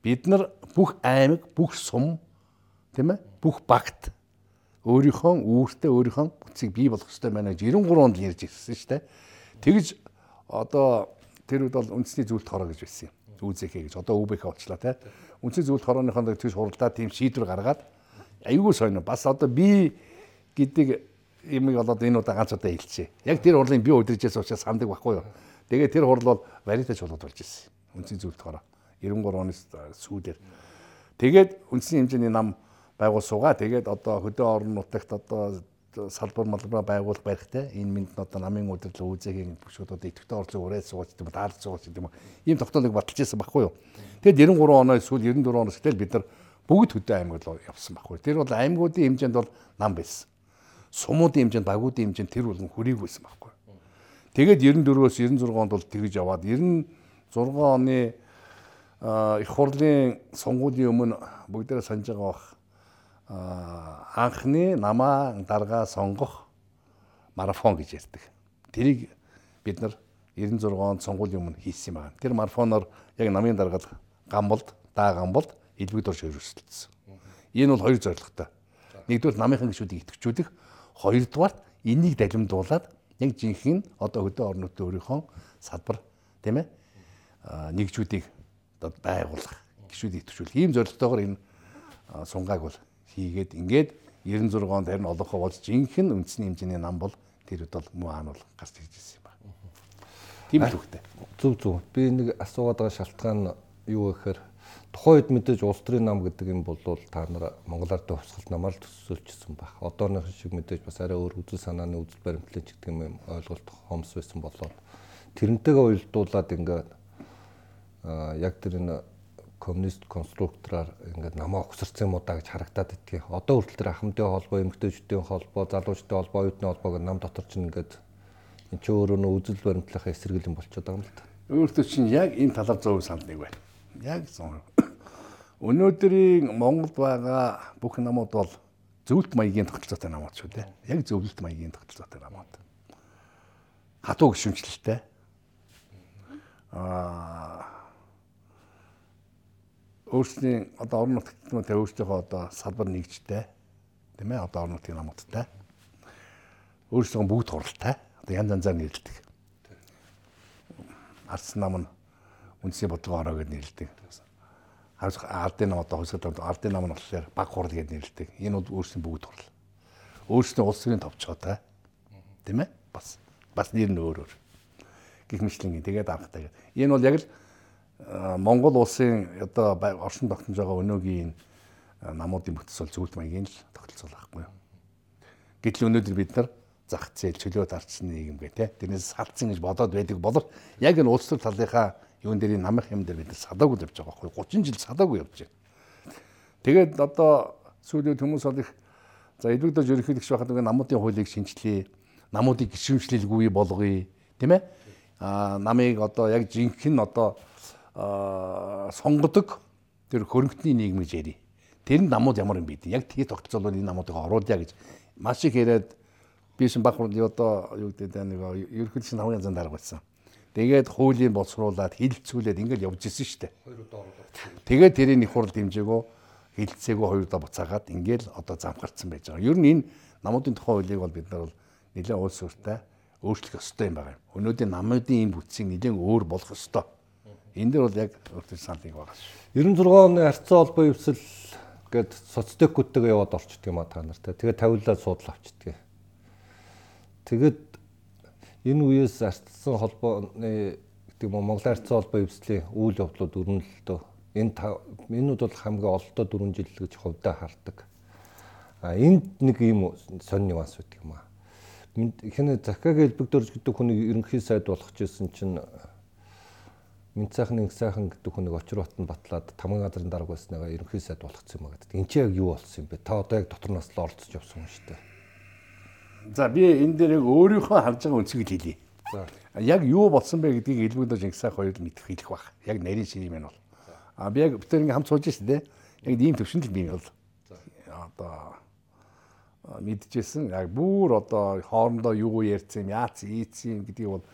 Бид нар бүх аймаг, бүх сум тийм ээ бүх багт өөрийнхөө үүртээ өөрийнхөө бүцийг бий болгох хэрэгтэй байна гэж 93 онд ярьж ирсэн шүү дээ. Тэгж одоо тэр үед бол үндэсний зүйлт хороо гэж байсан юм. Үүзэхэ гэж одоо өвбэх очлаа те. Үндэсний зүйлт хорооныхоо тэгж хуралдаа тийм шийдвэр гаргаад аюулгүй сонио бас одоо би гэдэг юмыг болоод энэ удаа ганц удаа хэлчихэ. Яг тэр хурлын би удиржээс учраас сандаг байхгүй юу. Тэгээ тэр хурл бол варитач болоод болж ирсэн. Зүйлт хороо 93 оны сүүлээр. Тэгээд үндэсний хэмжээний нам байгуулсуугаа тэгээд одоо хөдөө орон нутагт одоо салбар малбараа байгуулах барихтай энэ минь одоо намын удирдлага үүзэгийн бүшүүд одоо идэвхтэй орлог ураад сууж гэдэг юм даалж сууж гэдэг юм ийм тогтоолыг баталж ирсэн байхгүй юу? Тэгээд 93 оноос сүүл 94 оноос гэтэл бид нар бүгд хөдөө аймагт явсан байхгүй тэр бол аймагуудын хэмжээнд бол нам байсан. Сумуудын хэмжээнд багуудын хэмжээнд тэр бол хүрээгүй байсан байхгүй тэгээд 94-өөс 96 онд бол тэгж яваад 96 оны их хурлын сонгуулийн өмнө бүгдээрээ санаж байгаа бах анхны намаа дарга сонгох марафон гэж ярьдаг. Тэрийг бид нар 96 онд сонгуулийн өмнө хийсэн юм байна. Тэр марафоноор яг намын даргаал гамболд, даа гамболд элбэг дорж хөрвөсөлдсөн. Энэ бол хоёр зорилготой. Нэгдүгээр намынхан гişүүдийг итгэвчүүлэх, хоёрдугаар энийг далимдуулаад яг жинхэнэ одоо хөдөө нутгийн өөрийнхөө салбар тийм ээ нэгжүүдийг одоо байгуулах, гişүүдийг итгэвчүүлэх ийм зорилготойгоор энэ сунгааг бол хийгээд ингээд 96 онд харин олонхоо болж жинхэнэ үндэсний хэмжээний нам бол тэр үед бол муу аан бол гарч ирж ирсэн юм байна. Тийм л үгтэй. Зүг зүг. Би нэг асуугаад байгаа шалтгаан юу гэхээр тухайн үед мэдээж улс төрийн нам гэдэг юм бол та нар Монголоор төвсгөл намаар төсөөлчихсөн баг. Одооных шиг мэдээж бас арай өөр үзэл санааны үзэл баримтлал ч гэдэг юм ойлголт хомс байсан болоод тэрнтэйгээ уялдуулаад ингээд яг тэр энэ коммунист конструктораар ингээд намаа огсорсон юм уу да гэж харагдаад идтгий. Одоо хүртэл тэр ахмадын холбоо, эмэгтэйчүүдийн холбоо, залуучдын холбоо, оюутны холбоог нам дотор чинь ингээд энэ ч өөрөө нөө үзэл баримтлахын эсрэг юм болчиход байгаа юм л та. Өөртөө чинь яг энэ талаар зөв санд нэг байна. Яг зөв. Өнөөдрийн Монголд байгаа бүх намууд бол зөвлөлт маягийн тогтолцоотой намууд шүү дээ. Яг зөвлөлт маягийн тогтолцоотой намууд. Хатуу гişүнчлэлтэй. Аа өөрсдийн одоо орон нутгад өөрсдийнхөө одоо салбар нэгжтэй тийм ээ одоо орон нутгийн намуудтай өөрсдөө бүгд хуралтай одоо янз янзаар нэрлэдэг. Арц нам нь үндсийн бодлого ороо гэж нэрлэдэг. Ардын нам одоо хөлсөд ардын нам нь болохоор баг хурал гэж нэрлэдэг. Энэ бол өөрсдийн бүгд хурал. Өөрсдийн улс төрийн товчгоотой. Тийм ээ? Бас бас нэр нь өөр өөр. Гэх мэтлэн тэгээд авахтай. Энэ бол яг л Монгол улсын одоо оршин тогтнож байгаа өнөөгийн намуудын бүтцэл зөвлөлт маягийн л тогтолцоо байхгүй юу. Гэтэл өнөөдөр бид нар зах зээл чөлөө дарчсан нийгэм гэ тэ тэрнээс салцсан гэж бодоод байдаг боловч яг энэ улс төр талынхаа юун дээр намх юм дээр бид нар садаагүй явж байгаа байхгүй 30 жил садаагүй явж байна. Тэгээд одоо сүүлийн хүмүүс бол их за эдвэгдэж ерөнхийлөгч байхад нэг намуудын хуулийг шинжилээ, намуудыг гişүнчлэлгүй болгоё, тийм ээ? Аа намыг одоо яг жинхэнэ одоо сонгодог тэр хөрөнгөний нийгэм гэж ярий. Тэр нь намууд ямар юм бэ? Яг тий тогтцоолоо энэ намуудыг оруулъя гэж маш их яриад би шин баг одоо юу гэдэг нэг ерөнхийдөө шин хамгийн янзан дарга байсан. Тэгээд хуулийн боловсруулад хилцүүлээд ингээд явж исэн шүү дээ. Хоёр удаа оруулаад. Тэгээд тэрийн их хурл дэмжээгөө хилцээгөө хоёр удаа буцаагаад ингээд одоо замхарцсан байж байгаа. Ер нь энэ намуудын тухай хуулийг бол бид нар бол нэлээд уул сүртэй өөрчлөх ёстой юм байна. Өнөөдрийн намуудын энэ бүтцийг нэлээд өөр болох ёстой Энэ дээр бол яг өөртөө саналыг байгаа шүү. 96 оны харьцаа холбоо өвсөл гээд соцтекүүдтэйгээ яваад орчдөг юм а та нартай. Тэгээд тавилаад суудлаа авчдаг. Тэгэд энэ үеэс арчсан холбооны гэдэг юм Монгол харьцаа холбоо өвслийн үйл явдлууд өрнөлтөө энэ энүүд бол хамгийн олдоо 4 жил гэж хувьдаа хардаг. А энд нэг юм сонь нюанс үүдэг юм а. Хэнэ захаг элбэгдөрж гэдэг хүний ерөнхий сайд болох гэсэн чинь Минт сайхан нэг сайхан гэдэг хүн нэг очир бат нь батлаад тамган газрын дарга байснагаа ерөнхий сайд болгоцсон юм байна. Энд чи яг юу болсон юм бэ? Та одоо яг дотор нас л оролцож явсан юм шүү дээ. За би энэ дээр яг өөрийнхөө харж байгаа үнцгийг хэлье. За яг юу болсон бэ гэдгийг элбэгдэж ингэсэх хоёр мэдэх хэлэх бах. Яг нарийн шиний мэн бол. А би яг битэр ингээм хамт сууж шүү дээ. Яг ийм төвшөнд л би бол. Одоо мэдчихсэн. Яг бүр одоо хоорондоо юу ярьсан юм, яац ийцсэн гэдгийг бол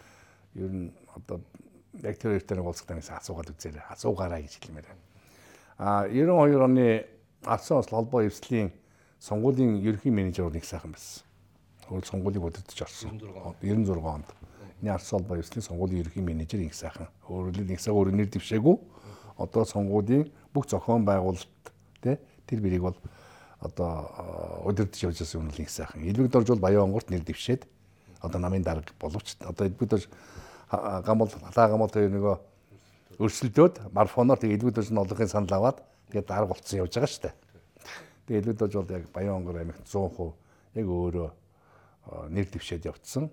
ер нь одоо яг тэр хоёртой нэг уулзах танаас асуугаад үзээрэй. Асуугаарай гэж хэлмээр байна. А 92 оны Алсын осол холбоо эвслийн сонгуулийн ерөнхий менежер нэг сайхан байсан. Хөл сонгуулийг удирдах орсон. 96 онд. Миний Алсын холбоо эвслийн сонгуулийн ерөнхий менежер их сайхан. Өөрөлд нэг сайхан өөрөөр нэр дэвшээгүй. Одоо сонгуулийн бүх зохион байгуулалт тий тэр бэрийг бол одоо удирдах явж байгаа юм л их сайхан. Илбэг дорж бол Баян онгорт нэр дэвшээд одоо намын дарга боловч одоо илбэг дорж гамбол халаа гамбол тэр нөгөө өрсөлдөөд марафоноор тэгээ илгүүдэж нь олонхын санал аваад тэгээ дарга болцсон явж байгаа дээ. Тэгээ илгүүдэж бол яг Баянгор аймагт 100% яг өөрөө нэр дэвшээд явцсан.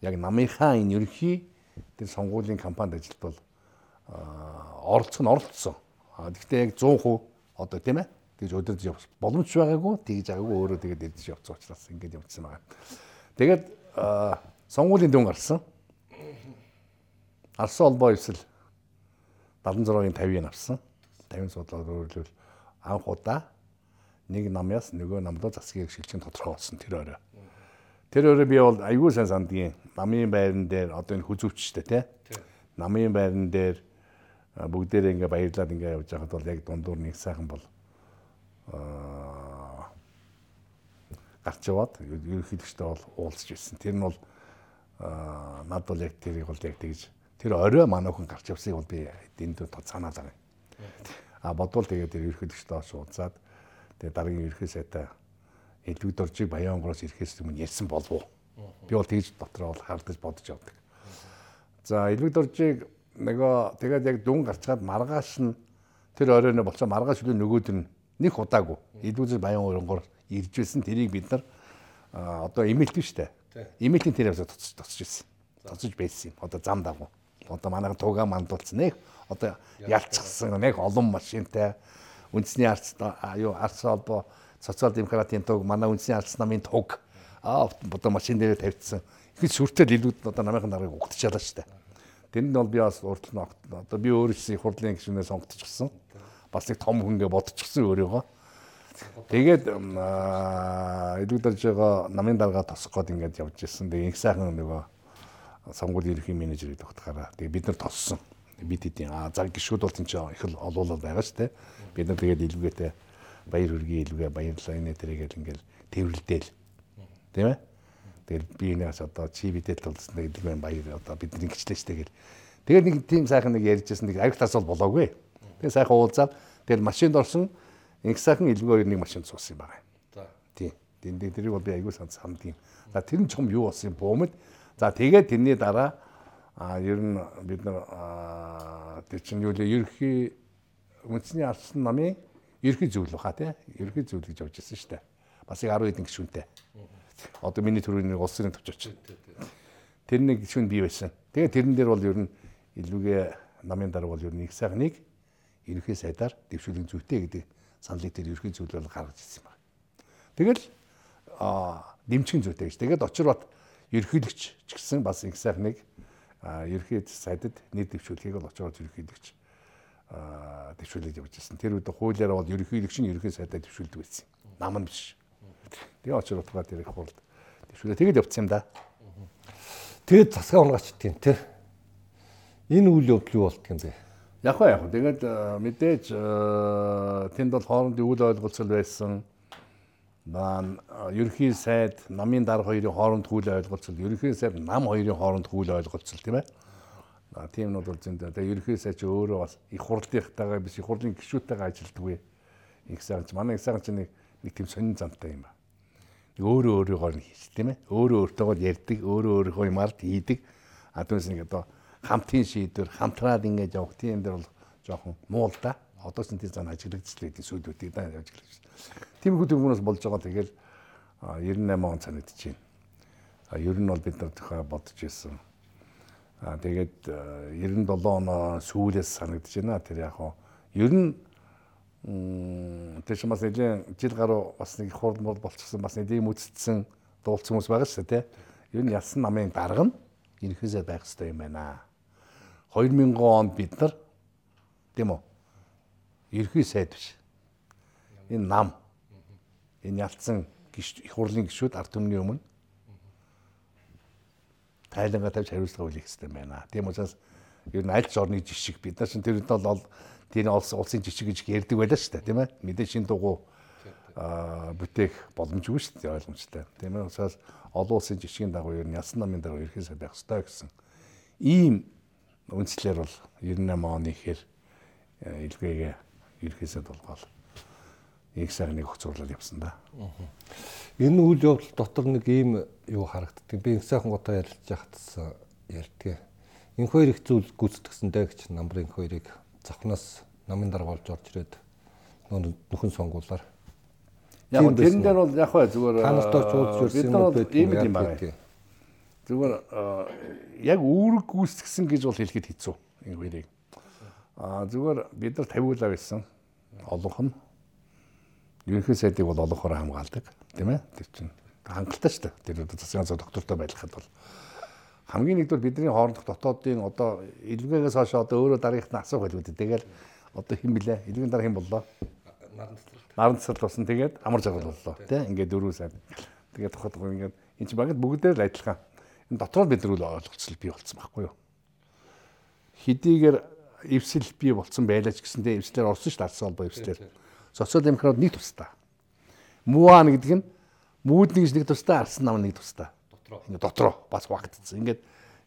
Яг намынхаа энэ ерөнхий тэр сонгуулийн кампанид ажилд бол оролцох нь оролцсон. Гэхдээ яг 100% одоо тийм ээ тэгж өдөрж явах боломж байгаагүй тэгж агаагүй өөрөө тэгээд ирдэж явцсан учраас ингэж явцсан байгаа. Тэгээд сонгуулийн дүн гарсан. Алсын холбоо эсэл 76-ын 50-ыг авсан. 50 судлаад өөрөлдвөл анх удаа нэг намаас нөгөө намдаа засгийг шилжих тодорхой болсон тэр орой. Тэр өөрөө би бол аягүй сайн сандгийн намын байран дээр одоо энэ хүзүүчтэй тий. Намын байран дээр бүгдээрээ ингээ баярлаад ингээ явж байхад бол яг дундуур нэг сайхан бол аа гарч яваад ерөнхийлөгчтэй бол уулзж ирсэн. Тэр нь бол над бол яг тэрийг бол яг тэгж тэр орой манайхан гарч явсыг бол би энд санаад байгаа. А бодвол тэгээд тэр ерөнхийлөгчтэй уулзаад тэгээд дараагийн ерөнхий сайтай элвэг доржийг Баянгороос ирэхээс өмнө ярьсан болов уу? Би бол тэгж дотроо бол хардаж бодож явдаг. За элвэг доржийг нөгөө тэгээд яг дүн гарчгаад маргааш нь тэр оройно болцоо маргааш үлээ нөгөөд нь нэг удаагүй элвэг Баянгороор ирж байсан тэрийг бид нар одоо имэйлт нь штэ. Имэйлийн тэр явсаа тоцож тоцож ирсэн. Тоцож байсан юм. Одоо зам дагуу. Одоо манайх тугаа мандуулсан нэг одоо ялцсан нэг олон машинтай үндэсний арц юу арц холбоо социал демократийн туг манай үндэсний алс намын туг аа одоо машин дээр тавьчихсан. Их сүртэй лилүүд одоо намынхын даргаыг угтчихлаа шүү дээ. Тэнд нь бол би бас урд нь одоо би өөрөө их хурлын гишүүнээ сонгогдчихсан. Бас их том хөнгө бодчихсон өөрийгөө. Тэгээд илүүдэрж байгаа намын дарга тосох гээд ингээд явж ирсэн. Тэгээ их сайхан нөгөө сонгуулийн ерхий менежерийг тогтохаараа. Тэгээ бид нар тоссон. Бид хэдийн аа за гişүүд бол тийм ч их л олуулаад байгаа шүү дээ. Бид нар тэгээд илүүгээтэй баяр хүргэе илүүгээ баярлалаа энэ тэрийгэл ингээл тэрвэрлдээл. Тийм ээ? Тэгэл би энэс одоо чи бидэд тулсан илүүгээ баяр одоо бидний гिचлээ штэ гэл. Тэгээд нэг тийм сайхан нэг ярьжсэн нэг аяг тас бол болоогүй. Тэгээд сайхан уулзаад тэгэл машинд орсон нэг сайхан илүүгээ нэг машинд суусан юм байна. За. Тийм. Тэн дээр тэрийг бол би аягүй санд сандгийн. За тэр нь чом юу болсон юм бөөмөд. За тэгээд тэрний дараа а ер нь бид нар тэр чинь юу л ерхий үндэсний алсан намын ерхий зүйл баха тий. Ерхий зүйл гэж явж ирсэн дээ. Бас яг 10 хэдэн гишүүнтэй. Одоо миний төрөний улсын төвч очив. Тэр нэг гишүүн бий байсан. Тэгээ тэрэн дээр бол ер нь илүүгээ намын дарга бол ер нь их сайхан нэг ерхий сайдаар дэвшүүлэн зүйтэй гэдэг саналыг тэр ерхий зүйл бол гаргаж ирсэн байна. Тэгэл а дэмчгэн зүйтэй гэж. Тэгээд очир бат ерхийлэгч ч гэсэн бас их сайхан нэг ерхий сайдад нэр дэвшүүлэхийг бол очироо ерхийлэгч төвшүүлээд явж ирсэн. Тэр үед хуулиараа бол ерөнхийлөгч нь ерөнхий сайдаа төвшүүлдэг байсан. Нам нь биш. Тэгээ очир утгаа тэр их хурлд төвшүүлээ. Тэгээд явцсан юм да. Тэгээд засгаа унгачдгийн тий. Энэ үйл явдал юу болт юм бэ? Яг ба яг. Тэгээд мэдээж тэнд бол хоорондын үйл ойлголцол байсан. Баан ерөнхий сайд намын дарга хоёрын хооронд хүл ойлголцол, ерөнхий сайд нам хоёрын хооронд хүл ойлголцол тийм ээ тийм нүүд бол зөндөө. Тэгээ ерөнхий сайч өөрөө бас их хурлынхтайгаа биш их хурлын гишүүдтэйгээ ажилддаг. Их сайч манай их сайч нэг нэг тийм сонин замтай юм ба. Өөрөө өөрийгөө нь хийж тийм ээ. Өөрөө өөртөөгөө ярьдаг, өөрөө өөрийнхөө юмард хийдэг. А түүнээс нэг одоо хамтын шийдвэр, хамтраад ингэж явах тийм дээр бол жоохон муу л да. Одоо ч тийм зан ажиглагдчихлээ гэдэг сүйдүүдийг да ажиглаж. Тийм их хүмүүс болж байгаа. Тэгэл 98 он санагдчихээн. А ер нь бол бид нар тухай бодож ирсэн тэгээд 97 э, оноо сүүлээс санагдаж байна. Тэр яг хоо ер нь чинь бас нэлийн жил гаруй бас нэг хурд мурд болчихсон бас нэг юм үтцсэн дуулсан хүмүүс байгаа шүү дээ. Ер нь ялсан намын дарга нь ерхээсээ байх хэрэгтэй юм байна. 2000 онд бид нар тийм үү? Ерхий сайд биш. Энэ нам энэ ялцсан их хурлын гишүүд ард түмний өмнө тайлангаа тавьж хариуцлага үлээх хэрэгтэй байна. Тийм учраас ер нь аль ч орны жишг бид нар чинь тэр үед бол тэр улсын жишг гэж ярьдаг байлаа шүү дээ тийм ээ. Мэдээ шин дугуй а бүтээх боломжгүй шүү дээ ойлгомжтой. Тийм ээ. Учраас олон улсын жишгийн дагуу ер нь ясан намын дагуу ерхий сайн байх хэрэгтэй гэсэн ийм үндслэр бол 98 оны ихэр илгээгээ ерхийсэд болгоол их сайн нэг хөцөрлөл явсан да. Энэ үйл явдал дотор нэг ийм юу харагддаг. Би их сайхан готоо ярилж яхадсан ярьдгээ. Энэ хоёр их зүйл гүйцэтгсэндээ гэж намрын хоёрыг завхнаас намын дарга болж орж ирээд нөхөн сонгуулаар. Яг тэрэн дээр бол яг бай зүгээр танарт орж уулзж ирсэн юм байдаг юм юм байна. Зүгээр яг үүрэг гүйцэтгсэн гэж бол хэлэхэд хэцүү энэ хоёрыг. Аа зүгээр бид нар тавиулаа байсан. Олонх нь ерөнхий сайдыг бол олонхоор хамгаалдаг тийм ээ? Тэр чинь хангалттай шүү дээ. Тэр засгийн газар доктортой байлгахад бол. Хамгийн нэгдүгээр бидний хоорондох дотоодын одоо илгээгээс хойш одоо өөрөө дараагийнх нь асуух байлгүй тэгэл одоо хэн блэ илгийн дараа хэн боллоо? Наран цэцэрлэг наран цэцэрлэг болсон. Тэгээд амар жаргал боллоо. Тийм ингээд дөрөв сайн Тэгээд тохиолдох ингээд энэ чинь багт бүгдээр л адилхан. Энэ дотоод бид нар ойлголцол бий болсон байхгүй юу? Хэдийгээр эвсэл бий болсон байлаач гэсэндээ эвслэр орсон дээ. Алсын холбоо эвслэр. Социал демократ нэг тустай. Муан гэдэг нь мүүдний гэж нэг тустай алсан нам нэг тустай. Дотроо. Ингээ дотроо бас багтцсан. Ингээд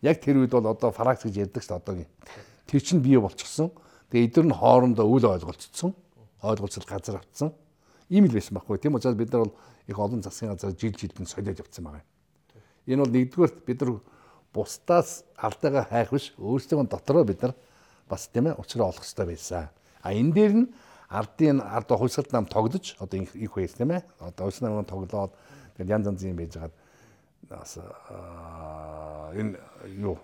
яг тэр үед бол одоо фракц гэж ярьдаг шүү дээ одоогийн. Тэр чинь бий болчихсон. Тэгээ эдгээр нь хоорондоо үл ойлголцсон. Ойлголцол газар автсан. Ийм л байсан байхгүй. Тийм учраас бид нар бол их олон засгийн газар жил жилдэн солиод явцсан байгаа юм. Энэ бол нэгдүгээрт бид нар бусдаас алдаагаа хайх биш өөрсдөө дотроо бид нар бас тийм ээ учраа олох хэрэгтэй байсан. А энэ дээр нь ардын ард хувьсгалт нам тогдож одоо их үеэс тийм ээ одоо хувьсгалт нам тоглоод тэгээд янз янзын юм байж байгаа бас энэ юу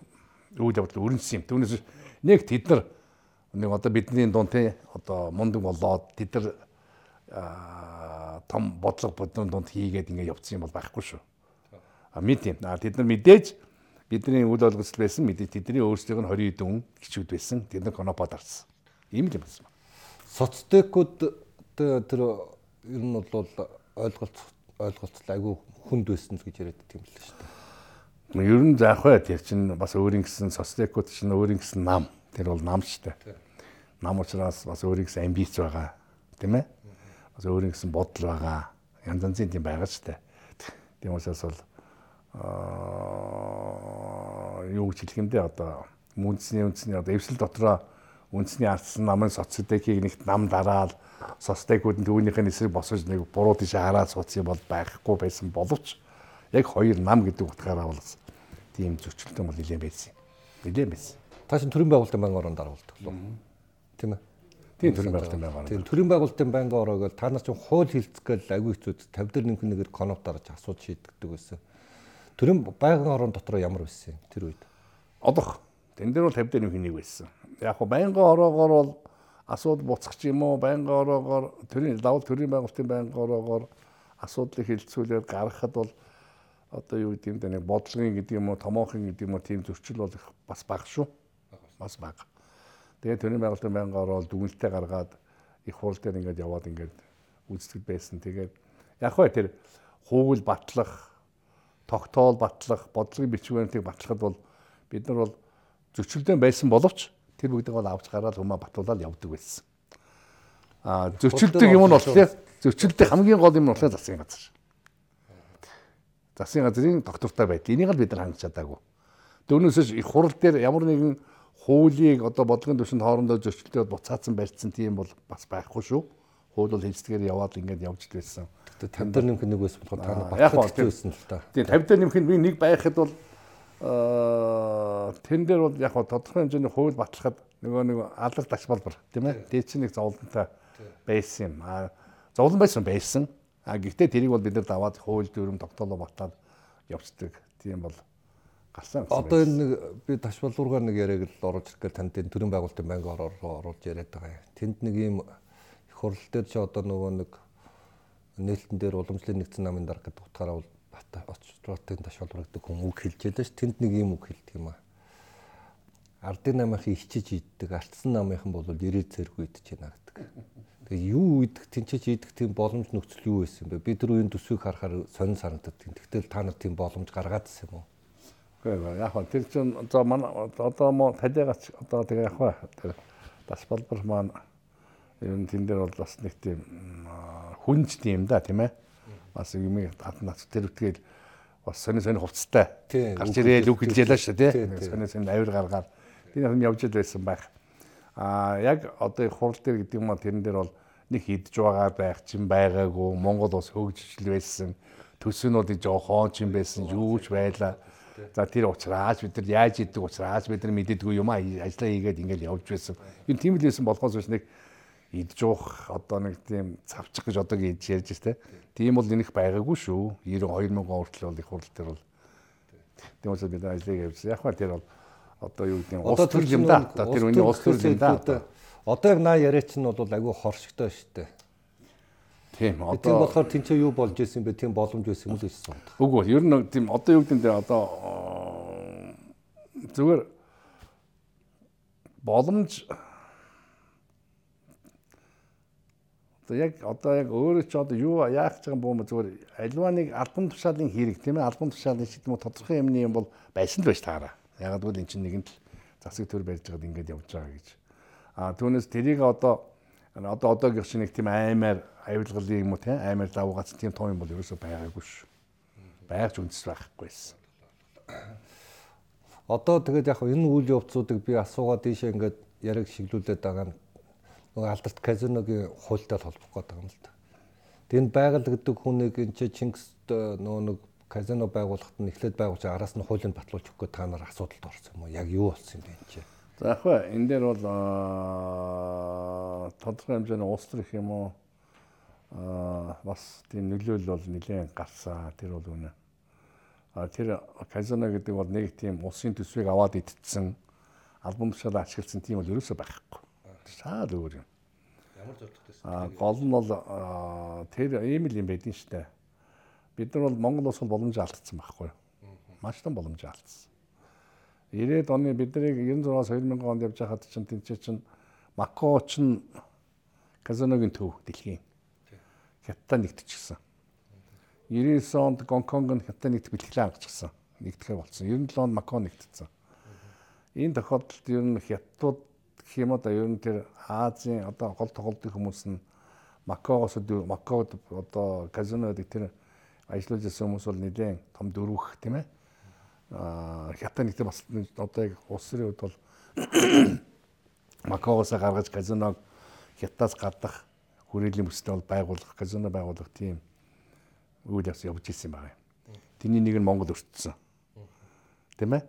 үйл явдал өрнөсөн юм. Түүнээс нэг тэд нар нэг одоо бидний дунд тий одоо мундаг болоод тэд нар том бодлого бодны дунд хийгээд ингэ явцсан юм бол байхгүй шүү. А мэд юм. Тэд нар мэдээж бидний үйл олгоцол байсан мэдээ тэдний өөрсдийнх нь 20 хэдэн гişүүд байсан. Тэд нар конопод арсан. Ийм л юм байсан. Соцтекууд тэр ер нь бол ойлголт ойлголцол айгүй хүнд байсан гэж яриад тийм л шүү дээ. Ер нь заах бай тэр чинь бас өөрийн гэсэн соцтекууд чинь өөрийн гэсэн нам. Тэр бол нам шүү дээ. Нам учраас бас өөрийн гэсэн амбиц байгаа. Тийм ээ? Бас өөрийн гэсэн бодол байгаа. Янз янзын тийм байгаа шүү дээ. Тийм учраас бол юу гэж хэлэх юм бэ одоо үндэсний үндэсний одоо эвсэл дотроо үндэсний ардсан намын соцсэдэкийг нэгт нам дараал соцсэдэкүүд нь түүнийхээ эсрэг босгож нэг буруу тийш хараад суудсан бол байхгүй байсан боловч яг хоёр нам гэдэг утгаараа бол тийм зөрчилдөөн бол нэлээд байсан. Нэлээд байсан. Та чинь төрийн байгуулалтын банк орон даруулдаг лу. Тийм ээ. Тийм төрийн байгуулалтын банк орон. Тийм төрийн байгуулалтын банк ороог та нар чинь хууль хэлцгээл агүй хэцүүд 50 дээр нэмэх нэгээр конот дарж асууж шийддэг байсан. Төрийн байнгын орон дотор ямар байсан тэр үед? Одох. Тэн дээр бол 50 дээр нэг нэг байсан. Яг го байнгын ороогоор бол асуудал буцах ч юм уу байнгын ороогоор төрийн давал төрийн байгуулалтын байнгын ороогоор асуудлыг хилцүүлээд гаргахад бол одоо юу гэдэг юм да нэг бодлогын гэдэг юм уу томоохон гэдэг юм уу тийм зөрчил бол бас бага шүү. Бас бага. Тэгээд төрийн байгуулалтын байнгын ороод дүгнэлтээ гаргаад их хурл дээр ингээд яваад ингээд үздэг байсан. Тэгээд яг хөө тэр хуугл батлах тогтоол батлах, бодлогын бичвэрийг батлахад бол бид нар бол зөрчилдөөн байсан боловч тэр бүгдийг бол авч гараад humаа батуулаад явдаг байсан. А зөрчилдөг юм нь бол тийм зөрчилдөг хамгийн гол юм нь болохоор засгийн газар. Засгийн газрын доктортай байд. Энийг л бид нар хангаж чадаагүй. Дөрнөөсөө их хурал дээр ямар нэгэн хуулийг одоо бодлогын түвшинд хоорондоо зөрчилдөд буцаацсан барьсан тийм бол бас байхгүй шүү. Хууль бол хэлцгээр яваад ингээд явж байсан. Тэгтээ 50 дээр нэмэх нэг байсан болохоор та батлах байсан л та. Тийм 50 дээр нэмэх би нэг байхад бол тэн дээр бол яг тодорхой хэмжээний хууль батлахад нөгөө нэг алга ташбалбар тийм ээ. Дээд чинь нэг зовлонтой байсан юм. Аа зовлон байсан байсан. А гэхдээ тэрийг бол бид нар даваад хууль дүрм тогтоолоо батлаад явцдаг. Тийм бол гарсан. Одоо энэ нэг би ташбалбаргаар нэг яриаг л оруулж ирэх танд энэ төрийн байгуулалтын банк оруулж яриад байгаа юм. Тэнд нэг юм их хурл дээр чи одоо нөгөө нэг нээлтэн дээр уламжлалын нэгдсэн намын дарга гэдэг утгаараа бол бата очролтын ташаалбар гэдэг хүн үг хэлж ш. Тэнд нэг юм үг хэлдэг юм аа. Ардын намынхын ичиж иддэг, алтсан намынхан бол ирээ зэрэг идэж байна гэдэг. Тэгээ юу идэх, тэнцэж идэх тийм боломж нөхцөл юу байсан бэ? Би тэр үеийн төсвийг харахаар сонин санагдав. Тэгтэл та нар тийм боломж гаргаадсэн юм уу? Гэхдээ яг хөө тэр чинь одоо манай одоо мо талигач одоо тэгээ яг хөө тэр тасбалбар маань ер нь тэн дээр бол бас нэг тийм хүнж тийм да тийм ээ. Бас юм ад нац тэр үтгэл бас сони сони хувцастай гарч ирээл үг хэлж ялаа шүү тий. Сони сони авир гаргаад тийм юм явж байсан байх. А яг одоо хурал дээр гэдэг юм аа тэрэн дээр бол нэг хидж байгаа байх чинь байгаагүй Монгол ус хөгжил байсан төсөөнүүд жоохон ч юм байсан юу ч байлаа. За тэр учраас бид нар яаж идэг учраас бид нар мэддэггүй юм аа ажиллаа хийгээд ингээл явж байсан. Энэ тийм л байсан болохоос биш нэг идж уух одоо нэг тийм цавчих гэж одоо гэж ярьж байна те. Тийм бол энэх байгаагүй шүү. 92 мянган хүртэл бол их хурл төр бол. Тийм учраас бид ажлыг явуулсан. Яг нь тэр бол одоо юу гэдэг нь улс төр юм да. Одоо тэр үний улс төр юм да. Одоо яг наа яриа чинь бол айгүй хоршигтой шүү дээ. Тийм одоо тийм болохоор тэнцээ юу болж исэн бэ? Тийм боломж байсан юм л гэсэн. Үгүй ер нь тийм одоо юу гэдэг нь одоо зүгээр боломж Одоо яг одоо яг өөрөө ч одоо юу яах гэж байгаа юм бүү зүгээр альва нэг албан тушаалын хэрэг тийм ээ албан тушаалын шийдвэр мө тодорхой юмны юм бол байсан л байж таараа. Ягаад гэвэл эн чинь нэгэн л засаг төр барьж байгаад ингэж явж байгаа гэж. А түүнээс тэрийг одоо одоо одоогийн шиг нэг тийм аймаар авилгалын юм уу тийм аймаар давгац тийм том юм бол ерөөсөй байгаагүй ш. Байгч үндэс байхгүйсэн. Одоо тэгээд яг энэ үйл явцуудыг би асуугаад ийшээ ингээд яриг шиглүүлээд байгаа нь нөгөө алдарт казиногийн хуультай холбох гэдэг юм л да. Тэнд байгаль гэдэг хүнийг энэ чи Чингист нөгөө нэг казино байгуулахад нь эхлээд байгуулж араас нь хуулийг батлуулж өгөх та нар асуудалд орсон юм уу? Яг юу болсон юм бэ энэ чи? За яг хөө энэ дээр бол тодорхой хэмжээний улс төр их юм уу аа бас тийм нөлөөлөл бол нэлээд гарсан. Тэр бол үнэ. А тэр казино гэдэг бол нэг тийм улсын төсвийг аваад идсэн албан тушаалаа ашигласан тийм бол ерөөсөй байхгүй. Шал өөр юм. Ямар зорилготой А гол нь бол тэр ийм л юм байдин штэ. Бид нар бол Монгол улс бол боломж алдсан байхгүй юу? Маш том боломж алдсан. 90-ад оны биднийг 96-аас 2000 онд явж байхад чинь тэнцээ чинь Мако чинь казиногийн төв дэлхийн хятад нэгтчихсэн. 99 онд Гонконг нь хятад нэгт бэлтгэлээ хангацсан. Нэгдэхэ болсон. 97 онд Мако нэгтсэн. Энэ тохиолдолд ер нь хятадууд гэх юм одоо ер нь тэр Азийн одоо гол тоглолтын хүмүүс нь Макогоос Макогод одоо казинод тэр ажиллаж байсан хүмүүс бол нэлээд том дөрвөх тийм ээ. Аа хятад нэгт бас одоо яг улс төрийн хувьд бол *coughs* Макогоос гаргаж казиног хятадаас гадах хүрээлэн бүстэй бол байгуулах казино байгуулах тийм үйл явц явж ирсэн байна. Тэрний нэг нь Монгол өртсөн. Тэ мэ?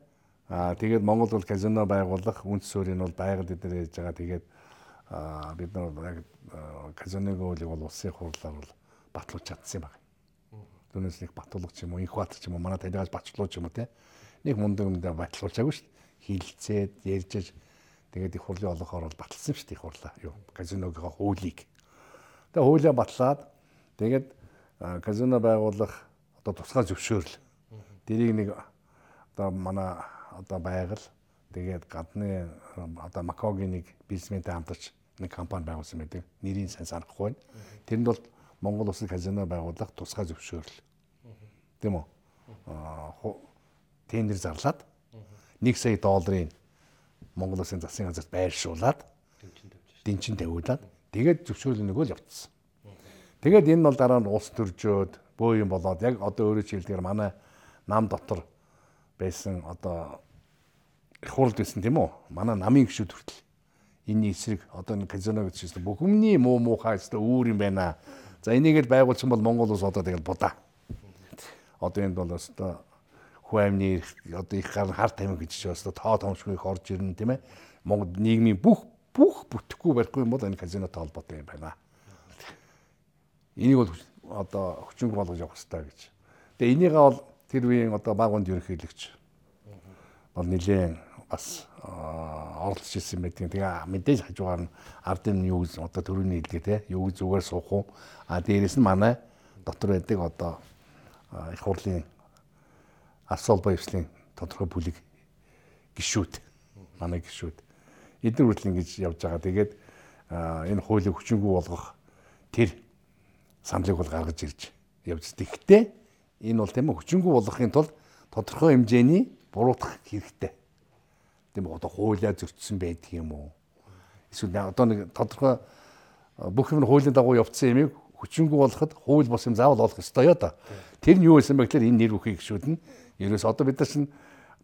Аа тэгээд Монгол бол казино байгуулах үндэс суурийг бол байгаль эдгээр яаж байгаа тэгээд бид нар яг казиногийн хуулийг бол улсын хурлаар бол батлуулж чадсан юм байна. Түүнээс нэг батлуулга ч юм уу, инх бат ч юм уу, манай танигаас батлуулж юм уу те. Нэг мундаг юм дээр батлуулчаагүй шүү дээ. Хилцээд, ярьж тэгээд их хурлын олохоор бол баталсан шүү дээ их хурлаа. Юу казиногийнхаа хуулийг. Тэгээд хуулиа батлаад тэгээд казино байгуулах одоо тусгай зөвшөөрөл. Дэрийг нэг одоо манай одоо байгаль тэгээд гадны одоо Макогийн нэг бизнесментэй хамтарч нэг компани байгуулсан байдаг. Нэрийг сайн санахгүй байна. Тэрэнд бол Монгол улсын казино байгуулах тусгай зөвшөөрөл. Тийм үү? Тендер зарлаад 1 сая долларын Монгол улсын засгийн газарт байршуулад дэнчин тавиулаад тэгээд зөвшөөрлөө нөгөө л явцсан. Тэгээд энэ бол дараа нь улс төржөөд бөө юм болоод яг одоо өөрөө хэлдгээр манай нам дотор байсан одоо их хурлд байсан тийм үү? Манай намын гişүүд хүртэл энэ эсрэг одоо энэ казино гэж чинь бүх өмнний муу муухай өстө үүр юм байна. За энийг л байгуулсан бол Монгол улс одоо тэгэл будаа. Одоо энд бол өстө хуаймны одоо их гар хар тамиг гэж өстө тоо томшгүй их орж ирнэ тийм ээ. Монгол нийгмийн бүх бүх бүтэхгүй барихгүй юм бол энэ казинотой холбоотой юм байна. Энийг бол одоо хүчинг болгож явах хэрэгтэй гэж. Тэгээ энийгээ бол тэр үеийн одоо багунд ерөнхийлөгч бол нэлээд бас оролцож ирсэн байдаг. Тэгээ мэдээж хажуугаар нь ардын юу гэж одоо төрөний хэлгээ те юу зүгээр суух уу. А дээрэс нь манай дотор байдаг одоо их хурлын асуул баяршлын тодорхой бүлэг гişүүд манай гişүүд эдгээр хүртэл ингэж явж байгаа. Тэгээд энэ хуулийг хүчингү болгох тэр саналыг бол гаргаж ирж явж. Тэгэхдээ энэ бол тийм хүчингү болгохын тулд тодорхой хэмжээний буруутгах хэрэгтэй. Тийм одоо хуулиа зөрчсөн байдаг юм уу? Эсвэл одоо нэг тодорхой бүх юм хуулийн дагуу явцсан юмыг хүчингү болгоход хууль бос юм заавал олох ёстой ёо да. Тэр нь юу байсан бэ гэхээр энэ нэр бүхий гişүүд нь ерөөс одоо бид нар чинь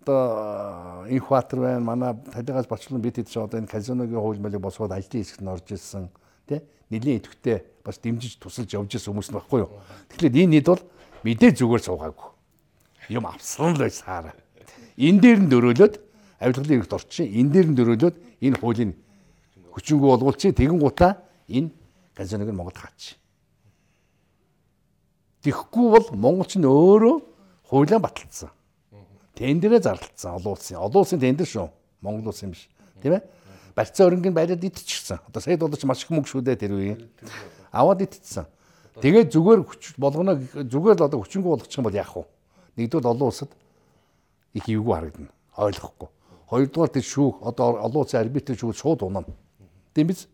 одоо инхватер байна манай талигаас бочлон бид хэд ч одоо энэ казиногийн хууль малыг босгоод ажлын хэсэгт нь орж ирсэн тий нэлийн идэвхтэй бас дэмжиж тусалж явж исэн хүмүүс байхгүй юу. Тэгэхээр энэ нийт бол мэдээ зүгээр суугаагүй. Юм авсан л байсаар. Энэ дээр нь дөрөөлөд авилгалын хэрэгт орчих. Энэ дээр нь дөрөөлөд энэ хуулийн хүчингү болгуулчих. Тэгэн гутаа энэ казиног нь Монгол хаач. Тэгэхгүй бол монголч нь өөрөө хуулиа баталсан. Тендерээ зарлалцсан олон улсын. Олон улсын тендер шүү. Монгол улсын биш. Тийм ээ? барьцаа өрөнгөнд байраад идчихсэн. Одоо сая долларч маш их мөнгө шүү дээ тэр үеийн. Аваад идчихсэн. Тэгээд зүгээр хүч болгоно зүгээр л одоо хүчингү болгочих юм бол яах вэ? Нэгдүгээр олон улсад их эвгүй харагдана. Ойлгохгүй. Хоёрдугаар тэр шүүх одоо олон улсын арбитр шүүх шууд унана. Тийм биз?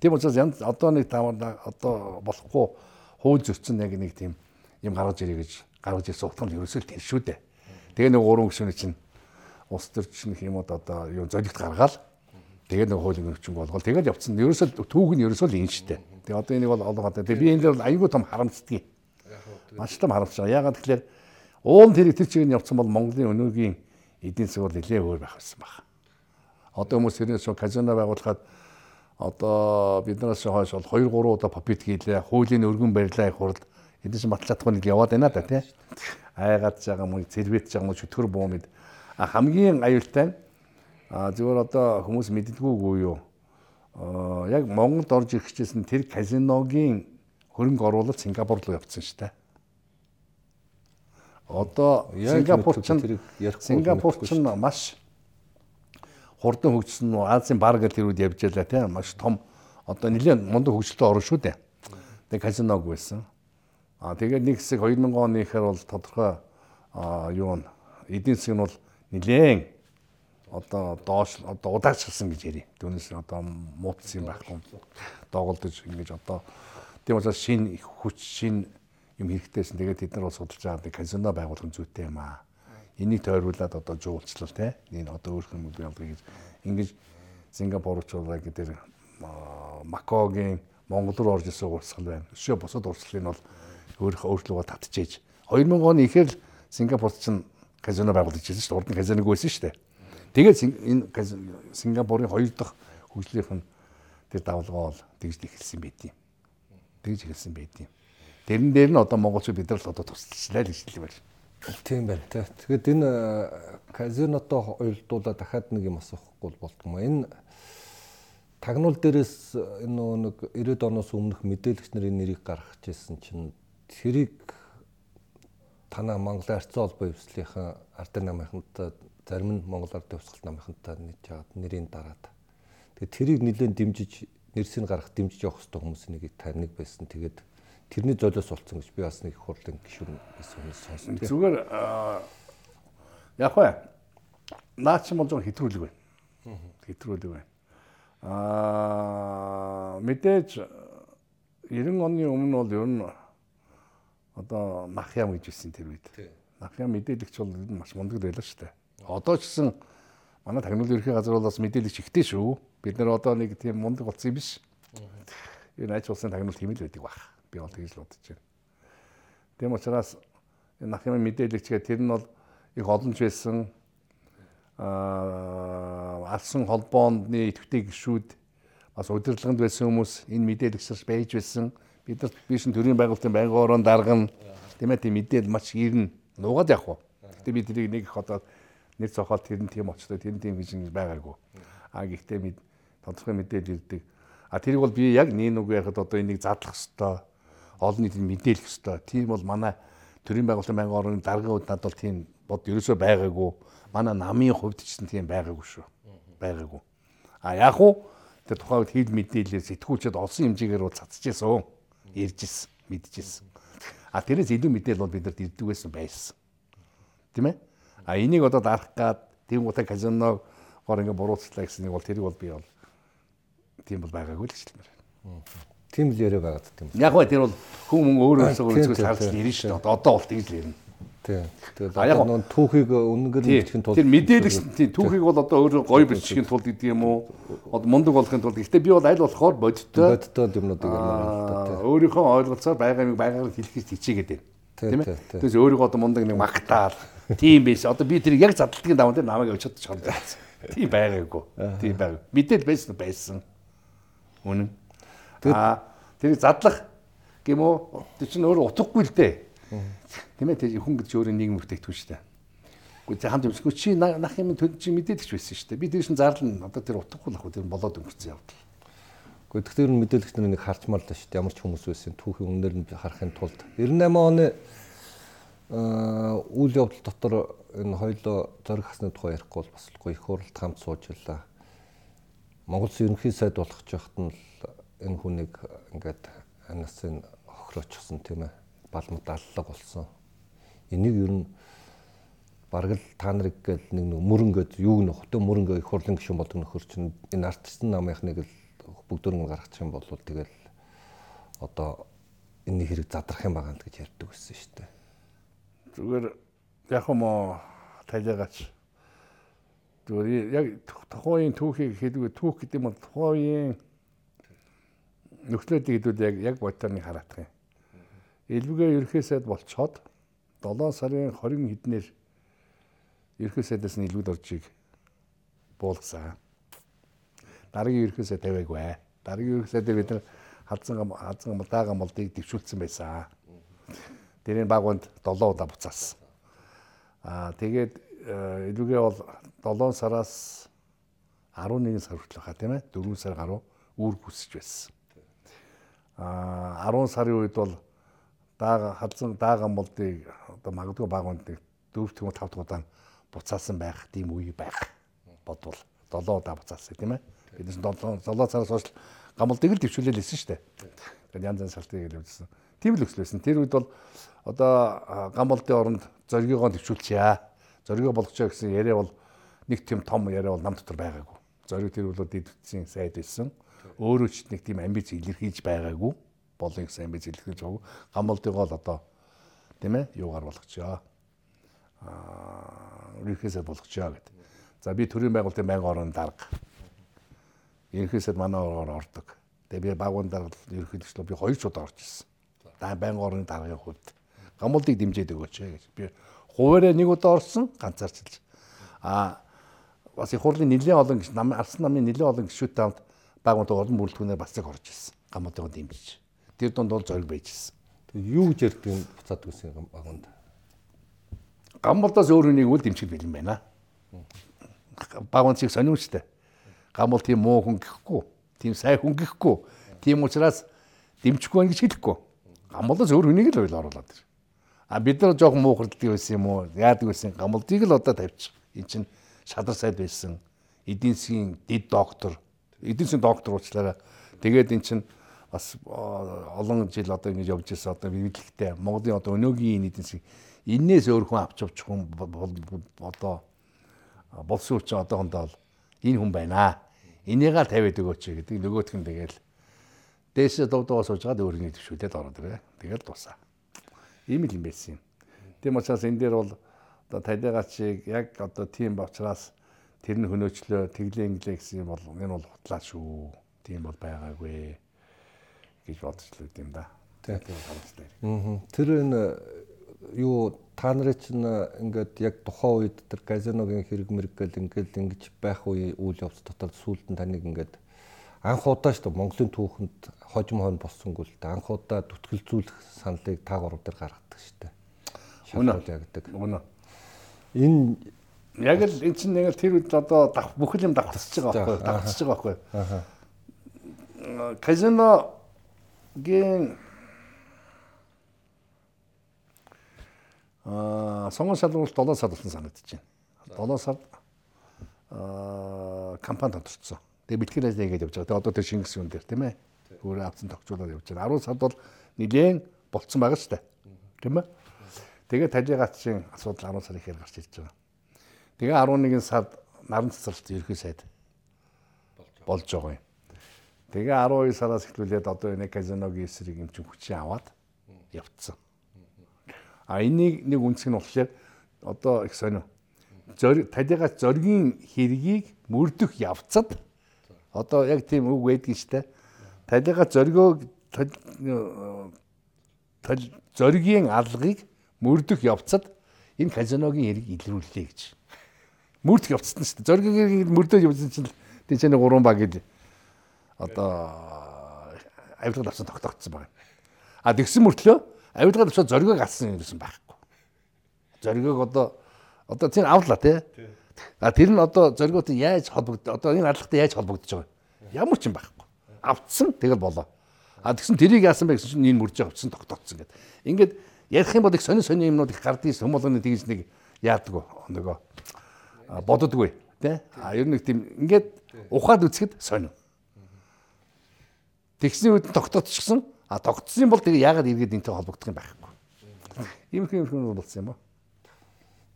Тийм учраас янз одоо нэг таамаа одоо болохгүй хууль зөрчил яг нэг тийм юм гаргаж ирээ гэж гаргаж ирсэн утга нь ерөөсөө тэр шүү дээ. Тэгээ нэг гурван гишүүний чинь улс төрчин юмуд одоо юу золигт гаргаал тэгээ нэг хуулийн өвчин болгол тэгэл явцсан. Ерөөсөө түүх нь ерөөсөө л энэ шүү дээ. Тэгээ одоо энийг бол олгоод тэгээ би энэ дээр аюулгүй том харамцдгийг. Маш том харамцж байгаа. Ягаад тэгэхээр уул тэр тэр чигээр явцсан бол Монголын өнөөгийн эдийн засаг бол нэлээд өөр байх байсан байна. Одоо хүмүүс тэрнээс казино байгуулахад одоо биднээс хойш бол 2 3 удаа попит хийлээ. Хуулийн өргөн барилаа их хурд чинь батлах нэг яваад байна да тий. Айгаад байгаа мөн зэрвэт байгаа мөн чөтгөр буу мэд. А хамгийн аюултай зөвөр одоо хүмүүс мэддэггүй юу. А яг Монголд орж ирэх гэжсэн тэр казиногийн хөрөнгө оруулалт Сингапур руу явцсан шүү дээ. Одоо Сингапур чинь Сингапур чинь маш хурдан хөгжсөн Азийн баг гэл тэрүүд явж байлаа тийм маш том одоо нэлээд мундаг хөгжилтэй орн шүү дээ. Тэгээ казиног байсан. Аа тэгээд нэг хэсэг 2000 оны ихэр бол тодорхой юу н эдийн засаг нь бол нэлээд одоо доош одоо удаачлсан гэж ярив. Түүнээс одоо муудсан юм байхгүй. Доголдож ингэж одоо тийм учраас шин хүч шин юм хэрэгтэйсэн. Тэгээд тэд нар бол судалж байгаа казино байгуулах нь зүйтэй юм аа. Энийг тойруулаад одоо жуулчлал те энэ одоо өөр хүмүүс бий гэж ингэж Сингапур руу гэдэг Макогийн Монгол руу орж ирсэн урсгал байна. Өшөө бусад урсгалын бол өөрөө өөрчлөгөө татчихэж 2000 оны ихэр л Сингапурт ч казино байгуулж ирсэн шүү дээ. Урд нь казиног байсан шүү дээ. Тэгээд энэ Сингапурын хоёр дахь хөгжлийнх нь тэр давлгаа бол тэгж эхэлсэн байд юм. Тэгж эхэлсэн байд юм. Тэрэн дээр нь одоо монголчууд бид нар л одоо тусалчлаа л гэж хэлмээр. Тийм байна тий. Тэгээд энэ э, казинотоо уйлдуулаад дахиад нэг юм асуухгүй болтгоо. Энэ тагнуул дээрээс э, энэ нэг 90-ад оноос өмнөх мэдээлэгч нарын нэрийг гаргаж ирсэн чинь тэрийг танаа Монголын арцсан холбоо өвслийнхэн ардын намынхантай зарим нь Монгол ардын өвсгөл намынхантай нийт жагаад нэрийг дараад. Тэгээд тэрийг нэлээд дэмжиж нэрсийг гаргах дэмжиж явах хэрэгтэй хүмүүсийн нэг таныг байсан. Тэгээд тэрний золиос болцсон гэж би бас нэг хурлын гишүүн хүнээс сонсон. Зүгээр яг бай. Наа чи мол зон хэтрүүлэг байна. Хэтрүүлэг байна. Аа мэдээж 90 оны өмнө бол ер нь одоо Махьям гэж хэлсэн тэр үед. Махьям мэдээлэгч бол маш мундаг байлаа шүү дээ. Одоо ч гэсэн манай тагнуул ерхий газар бол бас мэдээлэгч ихтэй шүү. Бид нэр одоо нэг тийм мундаг болсон юм биш. Энэ ач улсын тагнуул тийм л байдаг баг. Би бол тэгж л бодож байна. Тийм учраас энэ нах юм мэдээлэгчгээ тэр нь бол их олонч байсан аа алсан холбооны идэвхтэй гişүүд бас удирдлаганд байсан хүмүүс энэ мэдээлэгчс байж байсан. Бид нар биш төрийн байгуулалтын байнгын орон дарга тийм ээ тийм мэдээл маш ирнэ нуугаад явах уу? Гэтээ би тэрийг нэг их одоо нэр цохол тэр нь тийм очтой тэр нь тийм гэж байгаагүй. А гэхдээ мэд тодорхой мэдээлэл ирдэг. А тэрийг бол би яг нэг нүг яхад одоо энийг задлах хэвээр олон нийтэд мэдээлэх ёстой. Тийм бол манай төрийн байгуулалтын байнгын орны даргын хувьд надад бол тийм бод ерөөсөө байгаагүй. Манай намын хувьд ч тийм байгаагүй шүү. Байгаагүй. А яг уу тэр тухайн үед хил мэдээлэл сэтгүүлчд олсон хэмжээгээр бол цацчихсан. Иржсэн, мэдчихсэн. А тэрээс илүү мэдээлэл бол бидэнд ирдэг байсан байсан. Тийм ээ? А энийг одоо дарах гад тийм утаа казиног гоор ингээ буруутслаа гэсэн нэг бол тэрийг бол би бол тийм бол байгаагүй л хэлмээр. Тийм л яриа байгаад тийм. Яг бай тэр бол хүн мөн өөр өөрсөө үзгүүл харж ирнэ шүү дээ. Одоо бол тэгж л ирнэ. Тийм. Тэгээд нөө түүхийг үнэнгээр бичихин тулд тэр мэдээлэл тийм түүхийг бол одоо өөр гоё бичихин тулд гэдэг юм уу? Одоо мундаг болохын тулд гэхдээ би бол аль болохоор бодиттой бодиттой юмнуудыг аа өөрийнхөө ойлголцоор байгаа юм байгаар хэлхийж хичээгээд байна. Тийм ээ. Тэгээс өөрийгөө одоо мундаг нэг магтаал. Тийм биш. Одоо би тэр яг задлагын даван дээр намайг явж чадчих юм. Тийм байгаагүй. Тийм байг. Мэдээл байсан байсан. Үнэн. Аа тэрийг задлах гэмүү тэр чинь өөр утгагүй л дээ. Тийм ээ тэр хүн гэж өөрөө нийгэм бүтээгдэхүүн шүү дээ. Гэхдээ хамт юмсгүй чи нах юм чи мэдээлэгч байсан шүү дээ. Би тэр шин зарлал одоо тэр утгагүй л ах тэр болоод өнгөрцөн явдал. Гэхдээ тэгэхээр мэдээлэгч нар нэг харчмаар л шүү дээ. Ямар ч хүмүүс байсан түүхийн үнээр нь харахын тулд 98 оны үйл явдал дотор энэ хоёлоо зориг хасны тухай ярихгүй бол бас гоё их хуралд хамт сууж байлаа. Монгол ерөнхий сайд болох жахт нь энэ хүнийг ингээд анасын хохироочихсон тийм ээ балмад аллаг болсон. Энийг ер нь бараг л та нарыг гэл нэг нэг мөрөнгөд юу нөх хөтө мөрөнгө их хурлын гишүүн болдог нөхөр чинь энэ артистын намынхныг л бүгдөрөнгө гаргачих юм бол тэгэл одоо энэ хэрэг задрах юм байгаа гэж ярьдаг байсан шүү дээ. Зүгээр яг юм талигач зүгээр яг тухайн түүхийг хэлгүй түүх гэдэг нь тухайн нөхцөлөд хэдүүд яг яг бодтойны хараадах юм. Илвэгээ ерхий сайд болцоод 7 сарын 20 хэднэр ерхий сайдаас нь илвэд оржийг буулгасан. Дараагийн ерхий сайд тавиагүй. Дараагийн ерхий сайдаар бид нар хадсан хадсан даагаа молдыг дэвшүүлсэн байсан. Тэрийн багванд 7 удаа буцаасан. Аа тэгээд илүүгээ бол 7 сараас 11 сар хүртэл хаа тийм ээ 4 сар гаруй үүр хүсэж байсан. Аа 10 сарын үед бол даага хадсан даагаа молдыг одоо магадгүй багванд 4 тэгмээ 5 дахь удаа буцаасан байх тийм үе байх бодвол 7 удаа буцаасан тийм ээ. Биднээс 7 7 сараас хойш гамбалдыг л төвчүүлэл хэлсэн шүү дээ. Тэгээд янз янз шалтгаыг хэлж үзсэн. Тийм л өсөл байсан. Тэр үед бол одоо гамбалдын оронд зоригоо төвчүүлчихье. Зоригоо болгочихё гэсэн яриа бол нэг тийм том яриа бол нам дотор байгаагүй. Зориг тэр бол дэд үтсийн сайд байсан. Өөрөө ч нэг тийм амбиц илэрхийлж байгаагүй. Болон гэсэн амбиц илэрхийлж байгаагүй. Гамбалдыгоо л одоо тийм ээ юугаар болгочихё. Аа, ерхээсээ болгочихё гэдэг. За би төрийн байгуулалтын байнгын орон дарга ерөнхийдөө манай ороор ордог. Тэгээ би багуундар ерөнхийдөө би хоёр ч удаа орж ирсэн. Да байнгын орны даргын хувьд гамбалдыг дэмжиж өгөөч гэж. Би хуваараа нэг удаа орсон ганцаарчилж. А бас их хурлын нэлээд олон гişүүд нам арсан намын нэлээд олон гişүүдтэй хамт багуунт орон бүрэлдэхүүнээр бас яг орж ирсэн. Гамбалдыг дэмжиж. Тэр донд бол зориг байж ирсэн. Тэгээ юу гэж ярьдаг юм буцаад үсэн багунд. Гамбалдаас өөр хүнийг үл дэмжих бэлэн байна. Багуунцыг сониучтай гам бол тийм муу хүн гэхгүй, тийм сайн хүн гэхгүй. Тийм учраас дэмжихгүй байх гэж хэлэхгүй. Гам болоос өөр хүнийг л ойл оруулаад тэр. А бид нар жоохон муу хурддаг байсан юм уу? Яадаг байсан? Гамбалдыг л одоо тавьчих. Эн чин шадар сайд байсан. Эдийн засгийн дэд доктор, эдийн засгийн доктор уучлаарай. Тэгээд эн чин бас олон жил одоо ингэж явж ирсэн одоо библиктэй Монголын одоо өнөөгийн эдийн засгийн энээс өөр хүн авч явчих хүн одоо болсон учраас одоохондоо энэ хүн байна энийгээ тавиад өгөөч гэдэг нөгөөх нь тэгэл дээшээ дуугаа сууж гад өөрийн төвшүүлээд ороод ирээ. Тэгэл дуусаа. Ийм л юм байсан юм. Тийм учраас энэ дээр бол одоо талигачийг яг одоо тийм бовчраас тэр нь хөнөөчлөө тэглээ инглээ гэсэн юм бол энэ бол хутлаа шүү. Тийм бол байгаагүй гэж бодож л үт юм да. Тийм харамсалтай. Аа. Тэр энэ юу та нарын чинь ингээд яг тухайн үед тэр казиногийн хэрэг мэрэг гэл ингээд ингэж байх үе үйл явц дотор сүүлд нь таныг ингээд анх удаа шүү дээ Монголын түүхэнд хожим хон болсонгүй л дээ анх удаа түтгэлзүүлэх саналыг та гурав дээр гаргадаг шүү дээ. Ягдаг. Үнэ. Энэ яг л эн чинь нэг л тэр үед одоо бүх юм давтасч байгаа байхгүй давтасч байгаа байхгүй. Аа. Казиногийн Аа сонгон шалгуулалт 7 сар болсон санагдаж байна. 7 сард аа кампани тодорцсон. Тэгээ бэлтгэл ажил хийгээд явж байгаа. Тэгээ одоо тэр Шингэс юун дээр тийм ээ. Өөрөө авсан тогтчуулаад явж байна. 10 сард бол нилээн болцсон байгаа шүү дээ. Тийм ээ. Тэгээ талигатчийн асуудал 10 сарын ихээр гарч ирж байгаа. Тэгээ 11 сард наран цэцэрлэгт ерхий сайд болж байгаа юм. Тэгээ 12 сараас эхлүүлээд одоо энэ казиногийн эсрэг юм чинь хүчээ аваад явцсан. А энийг нэг үнцг нь болохоор одоо их сонио. Зориг талигаа зоригийн хэргийг мөрдөх явцад одоо яг тийм үг байдгийн штэ. Талигаа зоригоо зоригийн алгыг мөрдөх явцад энэ казиногийн хэрэг илрүүллээ гэж. Мөрдөх явцсан шүү дээ. Хэрэг мөрдөө явсан чинь тийч нэг гурван баг гэж одоо авилгал авсан тогтоогдсон байна. А тэгсэн мөртлөө авилгаар авчаад зоригоо гацсан юм гэсэн байхгүй. Зоригог одоо одоо тийм авлаа тий. А тэр нь одоо зоригоотой яаж холбогд одоо энэ аллагтай яаж холбогдож байгаа ямар ч юм байхгүй. Авцсан тэгэл болоо. А тэгсэн тэрийг яасан бэ гэсэн чинь энэ мөрж авцсан тогтоцсон гэдэг. Ингээд ярих юм бол их сони сони юмнууд их гардыг хүмүүлгоны тэгж нэг яадаг нөгөө боддоггүй тий. А ер нь нэг тийм ингээд ухаад үцгэд сони. Тэгсний үед тогтоцчихсон А тогтсон бол тэгээ яагаад эргээд энтэй холбогдох юм байхгүй. Иймэрхүү иймэрхүү болсон юм аа.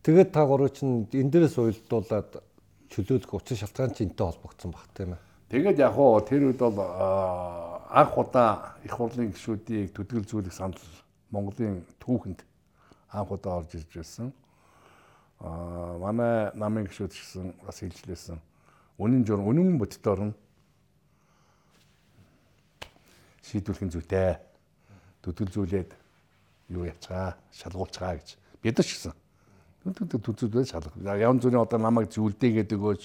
Тэгээд та гурав чинь энэ дээрээс уйлдуулаад чөлөөлөх учир шалтгаан чинь энтэй холбогдсон баг тийм ээ. Тэгээд яг уу тэр үед бол анх удаа их хурлын гишүүдийг төдөлзүүлэх санал Монголын түүхэнд анх удаа орж ирж байсан. Аа манай намын гишүүд гэсэн бас хэлжлээсэн. Үнэн жур үнэн боддоор нь шийдвэрлэх зүйтэй. Төдөлзүүлээд юу яцгаа, шалгуулцгаа гэж бид ч гэсэн. Төдөлзүүлээд шалгах. Явн зүрийн одоо намайг зүйлдээгээд өгөөч,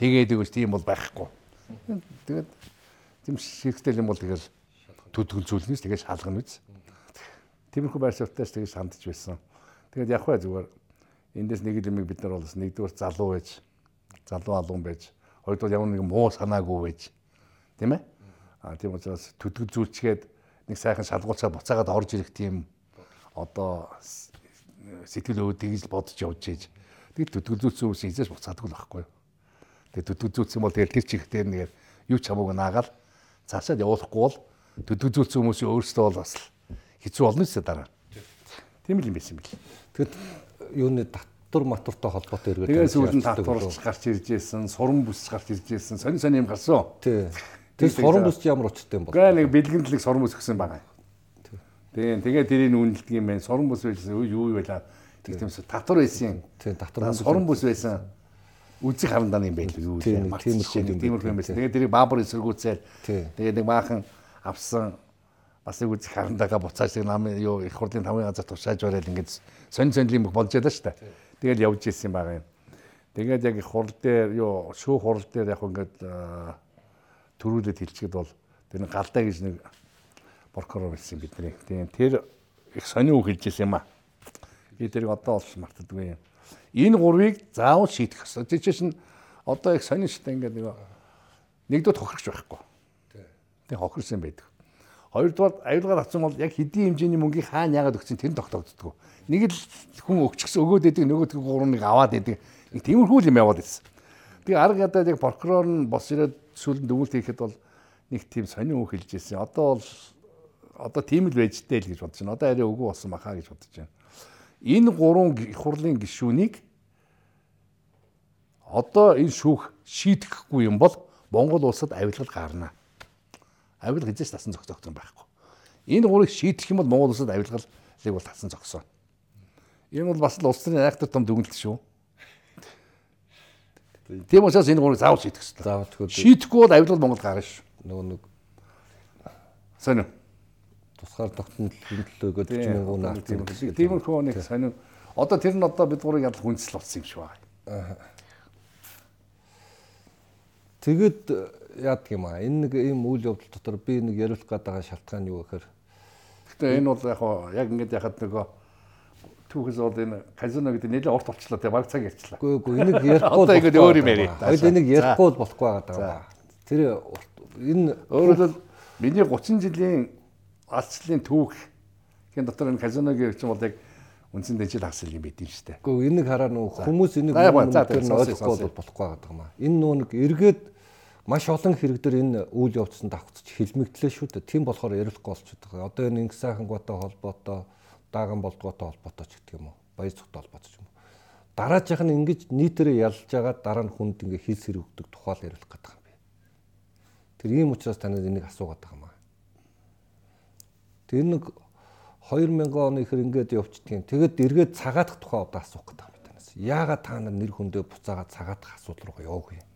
тэгээд өгөөч тийм бол байхгүй Тэгээд тийм шигтэл юм бол тэгэл төдөлзүүлнээс тэгээд шалгана үз. Тиймэрхүү байр суурьтайс тэгээд сандж байсан. Тэгээд яг бай зүгээр эндээс нэг юм бид нар бол нэгдүгээр залуу байж, залуу алуун байж, хоёрдугаар ямар нэгэн муу санаагүй байж. Тийм ээ? А тийм учраас төдөлзүүлчгээд нэг сайхан шалгуулцаа буцаагаад орж ирэх тийм одоо сэтгэл өвд тэгж бодож явж ийж. Тэгээд төдөлзүүлсэн хүмүүс хизээс буцаадгүй л байхгүй юу? Тэгээ төдөлзүүлсэн бол тэгэл тэр чих дээр нэгээр юу ч хамаагүй наагаал цаашаад явуулахгүй бол төдөлзүүлсэн хүмүүсийн өөрсдөө бол бас хэцүү болно шүү дараа. Тийм л юм байсан бил. Тэгэд юуны татвар матуртай холбоотой эргээд тэгээ сүүлд татварч гарч ирж байсан, суран бүс гарч ирж байсан, сонь сонь юм гарсан. Тий. *laughs* Тэр суран бүс ямар учиртай юм бол? Гэ нэг бэлгэндлэг суран бүс гэсэн байгаа. Тийм. Тэгээ тэрийг үнэлдэг юм байна. Суран бүс байсан юу юу байлаа. Тэгтэмс татвар байсан. Тийм, татвар суран бүс байсан үзэг харандааны юм байл юу тийм тиймэрхүү юм байсан. Тэгээд тэрийг баабар эсэргүүцээд тэгээд нэг баахан авсан бас нэг үзэг харандаага буцааж тэг нам юу их хурлын тавын газар тушааж бараад ингээд сонь соньлын бүх болж байлаа шүү дээ. Тэгэл явж ирсэн байгаа юм. Тэгээд яг их хурл дээр юу шүүх хурл дээр яг ингээд төрүүлээд хэлчихэд бол тэр галдаа гэж нэг прокурор байсан бидний. Тийм тэр их сонио хэлж ирсэн юм аа. Би тэрийг одоо бол мартдаггүй юм. Энэ гурвыг заавал шийдэх ёстой. Тэр чинь одоо их сонин шүү дээ ингээд нэг нэгдүгээр хохирч байхгүй. Тэг хохирсан байдаг. Хоёрдугаар аюулгаар авсан бол яг хэдийн хэмжээний мөнгийг хаана яагаад өгсөн тэр нь тогтоогддог. Нэг л хүн өгчихсөн өгөөд идэг нөгөөдгөө гурвыг аваад. Нэг тиймэрхүү юм яваад ирсэн. Би арга ядаад яг прокурор нь бос ирээд сүүлд дүгнэлт хийхэд бол нэг тийм сонин үг хэлж ирсэн. Одоо бол одоо тийм л байж тээ л гэж бодож байна. Одоо арай өгөө болсон бахаа гэж бодож байна энэ гурван хурлын гишүүнийг одоо энэ шүүх шийдэхгүй юм бол Монгол улсад авилгал гарна. Авилга хизээс тасан зогсоогдсон байхгүй. Энэ гурыг шийдэх юм бол Монгол улсад авилгалыг бол тасан зогсоо. Энэ бол бас л улс төрийн айхтар том дүгнэлт шүү. Тийм учраас энэ гурыг заавал шийдэх хэрэгтэй. Заавал тэгвэл шийдэхгүй бол авилгал Монгол гарна шүү. Нөгөө нэг сонио тусгаар гэдэг ч юм уу наад тийм тиймэрхүү нэг сонин одоо тэр нь одоо бид гурыг ядал хүнсэл болсон юм шиг байна. Тэгэд яадаг юм аа энэ нэг ийм үйл явдал дотор би нэг яриулах гээд байгаа шалтгаан юу гэхээр Гэтэ энэ бол яг яг ингэж яхад нөгөө түүхээс бол энэ казино гэдэг нэлээд урт болчлоо те баг цаг ярьчлаа. Үгүй үгүй энийг *laughs* ярихгүй одоо ингэ өөр юм яриа. Хоёул энийг ярихгүй болохгүй байгаа. Тэр энэ өөрөлд миний 30 жилийн алцлын түүх хин дотор энэ казиногийн чинь бол яг үндсэн дэжил хасал юм байд юм штэ. Гэхдээ энийг хараа нөх хүмүүс энийг ойлгохгүй бол болохгүй байгаа юм аа. Энэ нөө нэг эргээд маш олон хэрэг дээр энэ үйл явцсан давхцаж хилмигдлээ шүү дээ. Тийм болохоор ярихгүй болчиход байгаа. Одоо энэ инх сайхангуйтай холбоотой дааган болдгоотой холбоотой ч гэдэг юм уу. Баяр цогтой холбоотой ч юм уу. Дараажийнх нь ингэж нийтээрээ ялж байгаа дараа нь хүнд ингээ хийс хэрэг өгдөг тухайл яриулах гэдэг юм би. Тэр ийм учраас танад энийг асуугаад байгаа юм аа. Тэр нэг 2000 оны ихэр ингээд явчихдгийг. Тэгээд эргээд цагаатах тухай одоо асуух гэдэг юм танаас. Яагаад та нар нэр хүндээ буцаагаад цагаатах асуудал руу явах юм?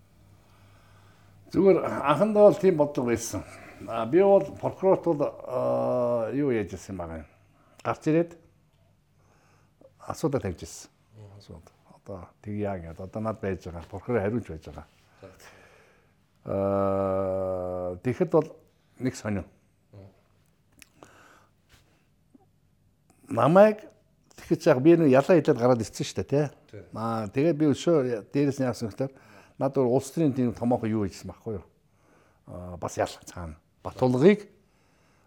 Зүгээр анхандаа бол тийм бодлого байсан. А би бол прокурорт бол юу яаж ирсэн байгаа юм. Гарч ирээд асуудал тавьж ирсэн. Асуудал. Одоо тэг яа гэдэг. Одоо над байж байгаа. Прокурор хариулж байж байгаа. Аа тэгэхэд бол нэг сонин намайг тэгэхэд яг би нэг ялаа идээд гараад ирсэн шүү дээ тий. Аа тэгээд би өшөө дээрээс нь яасан гэхээр над өөр улс төрийн тийм томоохон юу хийсэн байхгүй юу. Аа бас ял цаана. Батулгыг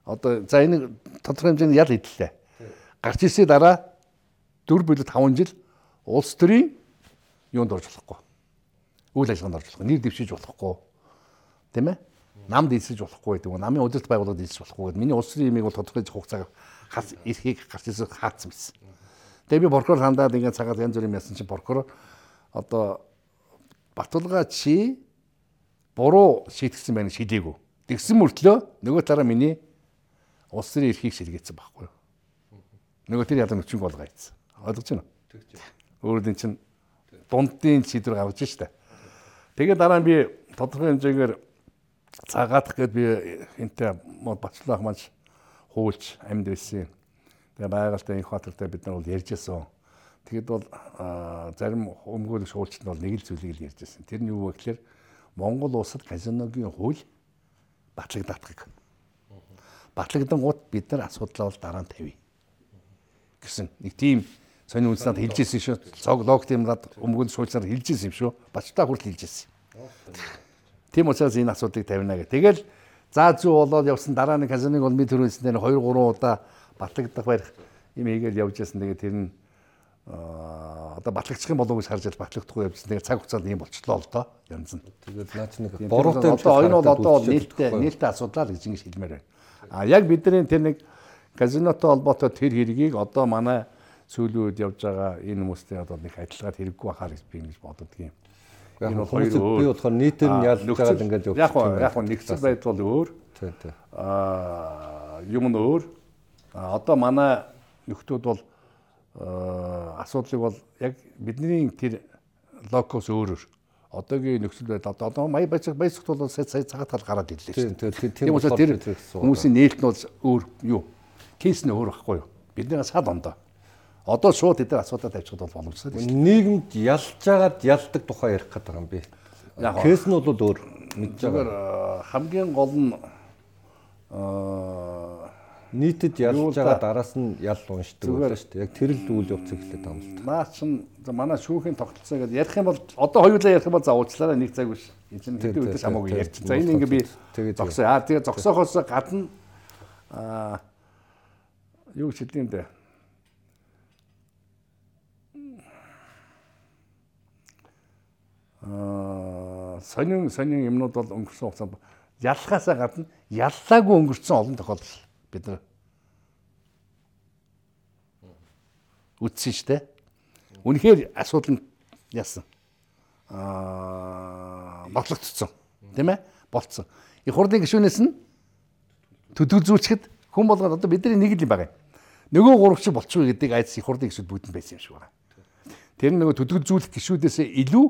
одоо за энэ тодорхой хэмжээний ял идлээ. Гарч ирсний дараа 4 бүлэг 5 жил улс төрийн юунд орж болохгүй. Үйл ажиллагаанд орж болохгүй. Нэр дэвшиж болохгүй. Тэ мэ? Намд эсэж болохгүй гэдэг. Намын удирдах байгууллагад эсэж болохгүй гэдэг. Миний улс төрийн имийг бол тодорхой хугацаагаар хас эрхийг гарч ирсэн хаацсан байсан. Тэгээ би прокурор хандаад ингээд цагаад янз бүрийн ясан чинь прокурор одоо Батулга чи буруу шийтгсэн байна шилээгүй. Тэгсэн мөртлөө нөгөө талаараа миний улс төрийн эрхийг шилгээсэн байхгүй юу? Нөгөө тэр ядан өчнг бол гайцсан. Ойлгож байна уу? Өөрөөр чинь дундын шийдвэр гаргаж штэ. Тэгээд дараа нь би тодорхой хэмжээгээр цагаатах гээд би энтэй мод бацлах маань хуулж амьд байсан. Тэгээ байгальтай инх батартай бид нар бол ярьжсэн. Тэгэд бол зарим өмгөөлөгч хуулчд нь бол нэг л зүйлийг л ярьжсэн. Тэр нь юу вэ гэхээр Монгол улсад казиногийн хууль батлагдах. Батлагдсан гут бид нар асуудлаа бол дараа нь тавья гэсэн нэг тийм сони үндэснад хэлжсэн шүү. Цог лог тиймлаад өмгөөлөгч хуулчнаар хэлжсэн юм шүү. Бачтаа хүртэл хэлжсэн. Тийм учраас энэ асуудлыг тавина гэх. Тэгэл заа зүү болоод явсан дараа нь казиныг бол ми төрүүлснээр 2 3 удаа батлагдах барих юм хийгээл явж ясан. Тэгээ тэр нь одоо батлагчих юм болов уу гэж харж батлагдахгүй явжсан. Тэгээ цаг хугацаанд ийм болчлоо л доо янз нь. Тэгээд наач нэг буруутай одоо энэ бол одоо нээлттэй нээлттэй асуудал гэж ингэж хэлмээр байна. А яг бидний тэр нэг казинотой холбоотой тэр хэргийг одоо манай сүүлийн үед явж байгаа энэ хүмүүстэй одоо нэг адилгаар хэрэггүй байхаар би ингэж боддог юм. Энэ бол хоёр өөр. Би болохоор нийтээр нь ялж байгаа ингээд явж яг яг нэгцэл байдал бол өөр. Тий, тий. Аа юм нь өөр. Одоо манай нөхдүүд бол асуудлыг бол яг бидний тэр локус өөрөөр одоогийн нөхцөл байдал одоо мая баяцаг баясагт бол сая цагаат тал гараад ирлээ шүү. Тэгээд тийм учраас тэр хүмүүсийн нээлт нь бол өөр юу? Кейс нь өөр байхгүй юу? Бидний сад ондоо. Одоо шууд эдгээр асуудал тавьчихад бол боломжтой тийм. Нийгэмд ялж байгаад ялдаг тухай ярих гэдэг юм би. Кейс нь бол өөр мэдж байгаа. Хамгийн гол нь нийтэд ялж байгаа дараас нь ял уншдаг байлаа шүү дээ. Яг тэр л үйл явц эхлэх юм л та. Наа чин манай шүүхийн тогтолцоо гэдэг ярих юм бол одоо хоёулаа ярих юм бол за уучлаарай нэг цаг биш. Энэ чинь хэдэн үдээс хамаагүй ярьчих. За энэ ингээ би зогсоо. Аа тэгээ зогсоохоос гадна аа юу ч хэлдэг юм дээ сонин сонин юмнууд бол өнгөрсөн хугацаанд яллахаасаа гадна яллаагүй өнгөрсөн олон тохиолдол бид нар үтсэн шүү дээ. Үнэхээр асуудал нь яасан. Аа бодлогдсон. Тийм ээ? Болцсон. Их хурлын гишүүнээс нь төдөлзүүлчихэд хүн болгоод одоо бидний нэг л юм байгаа юм. Нөгөө гурав шиг болчихгүй гэдэг айдас их хурлын гишүүд бүдэн байсан юм шиг байна. Тэр нөгөө төдөлзүүлэх гишүүдээс илүү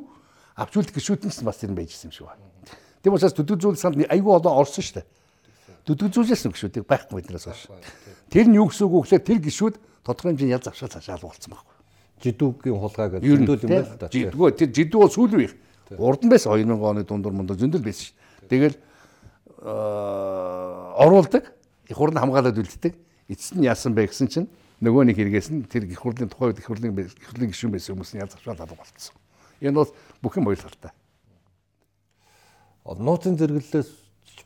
авчуулт гişүүднээс бас тэр нь байжсэн юм шиг байна. Тийм учраас төдөлзүүл санд айгүй одоо орсон шүү дээ. Төдөлзүүлээс нь гişүүдийг байхгүй биднээс хойш. Тэр нь юу гэсэн үг вэ гэхээр тэр гişүүд тодорхой хэмжээний ял завшаал цаашаал болсон байхгүй. Жидүүгийн хулгай гэдэг зөндөл юм байна л да. Жидгөө тэр жидүү бол сүүл үеих. Урд нь байсан 2000 оны дундуур мундаа зөндөл байсан шүү. Тэгэл оруулдаг, их хурлын хамгаалаад үлддэг. Эцэст нь яасан бэ гэсэн чинь нөгөө нэг хэрэгээс нь тэр их хурлын тухай их хурлын их хурлын гишүүн байсан хүмүүс нь ял завшаал алга болцсон. Энэ бол бүх юм ойлгохтой. Нууцын зэрэглэлээс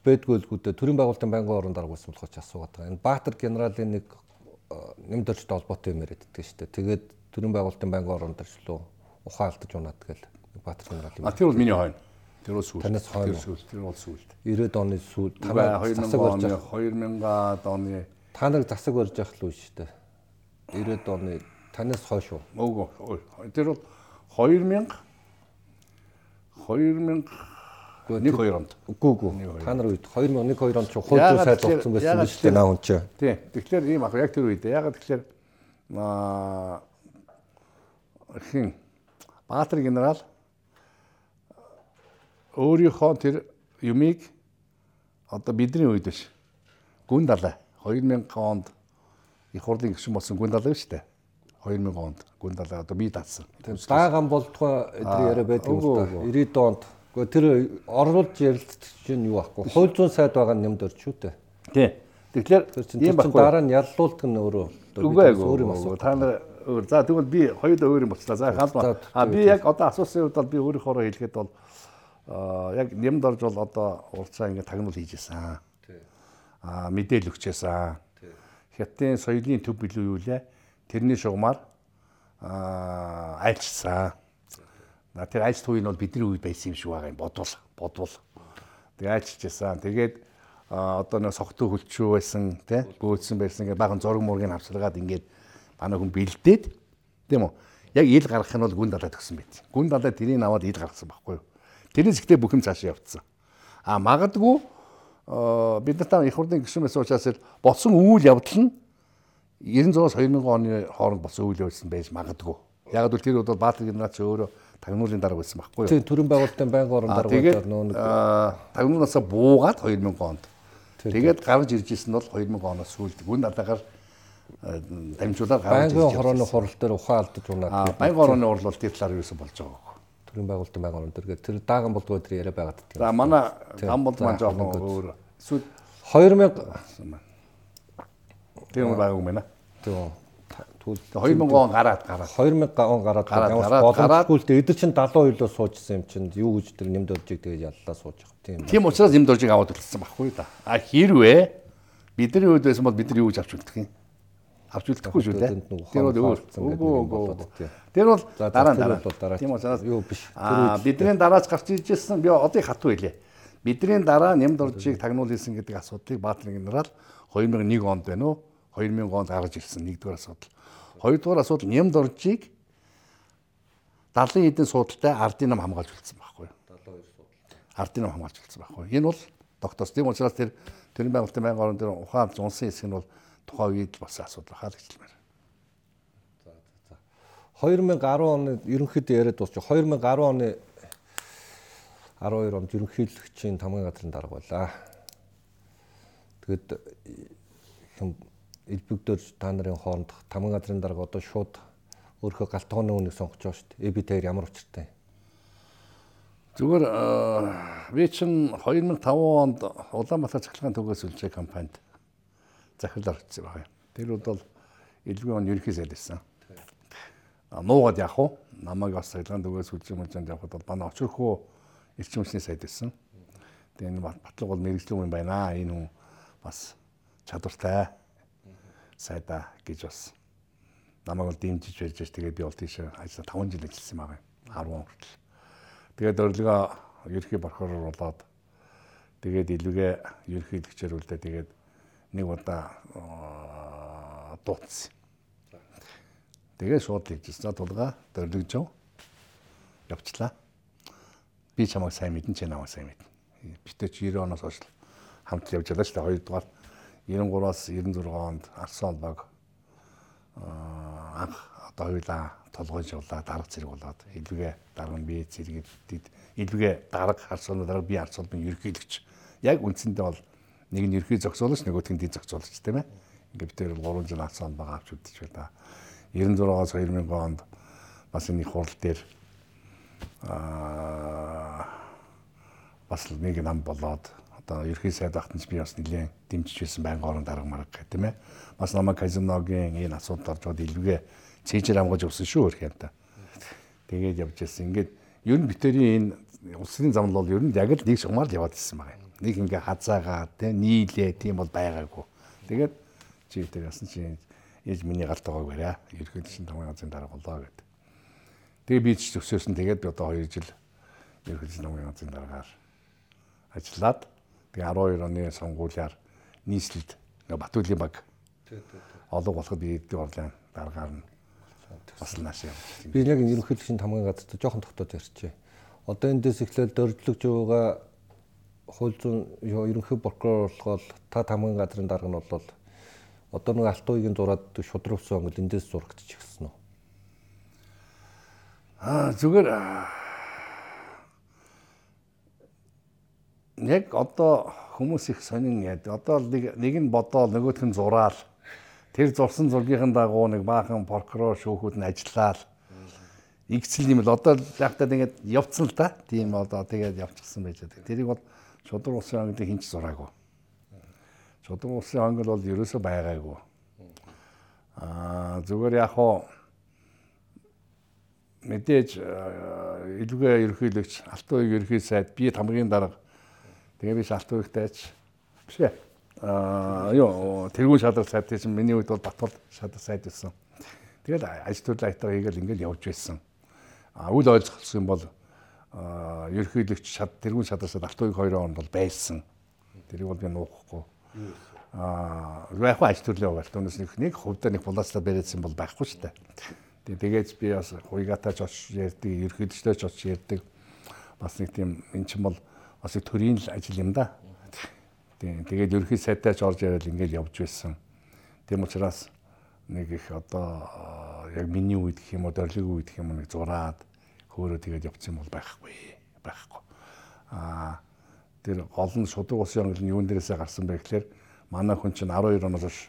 байдгүй л гүдэ төрийн байгуулалтын байнгын орон дарга байсан болохоос асуугаад байгаа. Энэ Баатар генералын нэг нэмд орчтой холбоотой юм яриад байдаг шүү дээ. Тэгээд төрийн байгуулалтын байнгын орон дарчлуу ухаан алдаж унаад тэгэл Баатар генерал юм. А тэр бол миний хойно. Тэр бол сүүл. Танаас хойно. Тэр бол сүүлд. 90-ад оны сүүл. Танаа 2000 оны 2000-ад оны та нар засаг барьж явах л үү шүү дээ. 90-ад оны танаас хойш уу? Үгүй. Тэр бол 2000 2000 нэг 2 онд. Үгүй үгүй. Та нар үед 2001 2 онд ч хууль зүйн сайд болсон байсан биз дээ наа хүн чи. Тий. Тэгэхээр ийм ах яг тэр үед ягаад тэгэхээр аа хин Баатар генерал өөрийнхөө тэр юмыг одоо бидний үед биш. Гүн далай 2000 онд их хурлын гишүүн болсон гүн далай шүү дээ. 2000 онд гүн далай одоо би датсан. Тийм дааган болтгой эдгээр яриа байдаг юм л да. 90 онд. Гэхдээ тэр оруулж ярилцдаг чинь юу аахгүй. Хууль зүйн сайд байгаа юм дөрч шүү дээ. Тий. Тэгэхээр ийм баггүй. Дараа нь яллуулдаг нь өөрөө өөр юм асуу. Та нар өөр. За тэгвэл би хоёулаа өөр юм болчихлаа. За хаалма. А би яг одоо асуусан үед бол би өөрийнхөө хэлгээд бол яг нэмд орж бол одоо урцаа ингээд тагнуул хийжсэн. Аа мэдээлэл өгчээсэн. Хятадын соёлын төв билүү юу лээ? тэрний шугамар айлчсан. Тэр туй нь бол бидний үед байсан юм шиг байгаа юм бодвол бодвол. Тэгээ айлччихсан. Тэгээд одоо нэг согтуу хөлчөө байсан тий бөөдсөн байсан ингээ баган зураг мургийг авсаргаад ингээд манай хүн бэлдээд тийм үү яг ил гаргах нь бол гүн далаа төгсөн байт. Гүн далаа тэрийг аваад ил гаргасан байхгүй юу. Тэрнээс ихтэй бүх юм цаашаа явцсан. А магадгүй бид нартай их хурлын гишүүн байсан учраас болсон үйл явдал нь 96-аас 2000 оны хооронд болсон үйл явдал байж магадгүй. Яг л тэр бол Баатар ч өөрөө тагнуулын дарга байсан байхгүй юу? Тийм төрийн байгуулалтын байнгын орон дарга нөө нэг тагнуулаасаа буугаад 2000 онд. Тэгээд гарч ирж исэн нь бол 2000 оноос сүүлд гүн дараагаар дамжуулаад гарч ирж байнгын хорооны хурал дээр ухаан алдаж унаад. Аа байнгын хорооны хурал бол тэр талаар юусэн болж байгаа төрийн байгуулалтын байнгын орон дээр тэр дааган болдгоо тэр яриа байгаад тийм. За манай гам бол маань жоохон өөр. Эсвэл 2000 тийм байгааг юм байна. Тийм. 2000 он гараад гараад 2000 он гараад боломжгүй л дээ эдгээр чинь 70 үйлөө суужсэн юм чинь юу гэж тэр нэмд оржиг тэгээд яллаа сууж байгаа тийм. Тийм учраас нэмд оржиг аваад үлдсэн байхгүй да. А хэрвээ бидний үед байсан бол бид нар юу гэж авч үлдэх юм? авч үлдэхгүй шүү дээ. Тэр бол өөр. Тэр бол дараа дараа. Тийм учраас юу биш. Аа бидний дараач гарч ижсэн би одоо хатуу хэлье. Бидний дараа нэмд оржийг тагнуул хийсэн гэдэг асуудлыг Баатар генерал 2001 онд байна уу? 2000 онд гаргаж ирсэн нэгдүгээр асуудал. Хоёрдугаар асуудал нэмд оржийг 70 хэдэн суудалтай ардын нам хамгаалж үлдсэн байхгүй юу? 72 суудал. Ардын нам хамгаалж үлдсэн байхгүй? Энэ бол докторс тийм учраас тэр тэрэн байгуулалтын байнгын орон дээр ухаан зунсан хэсэг нь бол тухайн үед болсон асуудал хаа л хэлмээр. За за за. 2010 оны ерөнхийдөө яриад дуусч 2010 оны 12 онд ерөнхийлөгчийн тамгын газрын дарга байлаа. Тэгэд хэм элбэгдөр та нарын хооронд тамгын газрын дарга одоо шууд өөрийнхөө галтгооны үнийг сонгож байгаа шүү дээ. ЭБТ-ээр ямар учиртай? Зүгээр би чинь 2005 онд Улаанбаатар цахилгаан төгөөс үлжээ компанид захирлаар очсон байгаа. Тэр бол элгүй он ерөнхий сайд байсан. Нуугаад яах вэ? Намайг бас цахилгаан төгөөс үлжээ мэлжэнд явхад бол манай очирхөө эрчим хүчний сайд байсан. Тэгээ энэ батлаг бол мэрэгжлийн юм байна. Энэ хүн бас чадвартай сайдаа гэж бас намайг бол дэмжиж байж тэгээд би бол тийш ажил 5 жил ажилласан байгаа юм. 10 он хүртэл. Тэгээд өрлөгөө ерхий прокурор болоод тэгээд илүүгээ ерхийлэгчээр үлдээ тэгээд нэг удаа дууцсан. Тэгээд шууд тэгжсэн. Тулга дөрөлж жав. Явчлаа. Би чамайг сайн мэдэн чи намайг сайн мэднэ. Битээ чи 90 оноос хойш хамт явж байгаа шүү дээ. Хоёрдугаар 93-аас 96 онд Арсан баг анх одоо хоёулаа толгойж явлаа дарга зэрэг болоод илүүгээ дарга нь би зэрэг илүүгээ дарга харсны дарга би харсны ерөнхийлөгч. Яг үндсэндээ бол нэг нь ерхий зохицуулагч нөгөөх нь дэд зохицуулагч тийм ээ. Ингээд бид тэр 3 жил алсан байгаа авч үзэж байна 96-аас 2000 онд бас энэ хурал дээр аа бас нэг нам болоод одоо ерхий сайд ахтан ч би бас нэлээд дэмжиж байсан байнгын орон дарга марга гэх тийм ээ бас намайг казиногийн энэ асуудал оржод илүүгээ цээжээр амгаж өгсөн шүү хөрх юм та тэгээд явж ирсэн ингээд ер нь битэрийн энэ улсын зам бол ер нь яг л нэг шугамар л яваад ирсэн байгаа юм нэг ингээ хазаагаа те нийлээ тийм бол байгаагүй. Тэгээд чи тэр ясан чи ээж миний галт байгааг бариа. Ерхийд шин тамгын газрын дараа болоо гэд. Тэгээ би ч төсөөсөн тэгээд одоо 2 жил ерхийд шин тамгын газрын дараагаар ажиллаад тэгээ 12 оны сонгуулиар нийслэлд Батүлийн баг олог болоход эдгээр орлын дараагаар нь бас нааш явж. Би яг ерөнхийд шин тамгын газарт жоохон тогтоод ярьчээ. Одоо эндээс эхлээл дөрвөлж байгаа хууль зүйн ерөнхий прокурор болгоод та тамгын газрын дарга нь бол одоо нэг алт уугийн зураад шудрагсан өнгөл эндээс зурагдчих гисэн үү? Аа зүгээр яг одоо хүмүүс их сонин яд. Одоо нэг нэг нь бодоол нөгөөх нь зураал. Тэр зурсан зургийн дагуу нэг баахан прокурор шүүхүүд нь ажиллаад игцэл юм л одоо яг та тэгээд явцсан л да. Тийм одоо тэгээд явчихсан байж байгаа. Тэрийг бол Шудраг улсын ангилыг хинч зураагүй. Шудраг улсын ангил бол ерөөсөө байгаагүй. Аа зүгээр яг хоо мэдээж илүүгээ ерөнхийлөгч Алтан уугийн ерөнхий сайд би тамгийн дарга тэгээ би Алтан уягтайч биш ээ аа юу тэргүүн шадар сайд чинь миний үед бол Батбол шадар сайд байсан. Тэгээд ажил төрлийн аятаа хийгээл ингээл явж байсан. А үл ойлцолсон юм бол ерөнхийлөгч шат тэргүүн шадаасаа алтуугийн 2 онд бол байсан. Тэрийг бол би нуухгүй. Аа яг ажил төрлөө байгаа. Түүнээс нэг нэг хувьдаа нэг булааслаа бариадсан бол байхгүй шүү дээ. Тэгээд би бас хуйгатаач очиж ярьдаг, ерөнхийлөгчтэй ч очиж ярьдаг. Бас нэг тийм эн чинь бол бас төрийн л ажил юм да. Тийм. Тэгээд ерөнхий сайдаач орж ирэл ингээд явж байсан. Тийм учраас нэг их одоо яг миний үед гэх юм уу, дөрлийн үед гэх юм уу нэг зураад хөөрөө тэгээд явцсан бол байхгүй. Байхгүй. Аа тэр гол нь шудраг улсын онгил нь юун дээрээсээ гарсан бэ гэхээр манай хүн чинь 12 оноос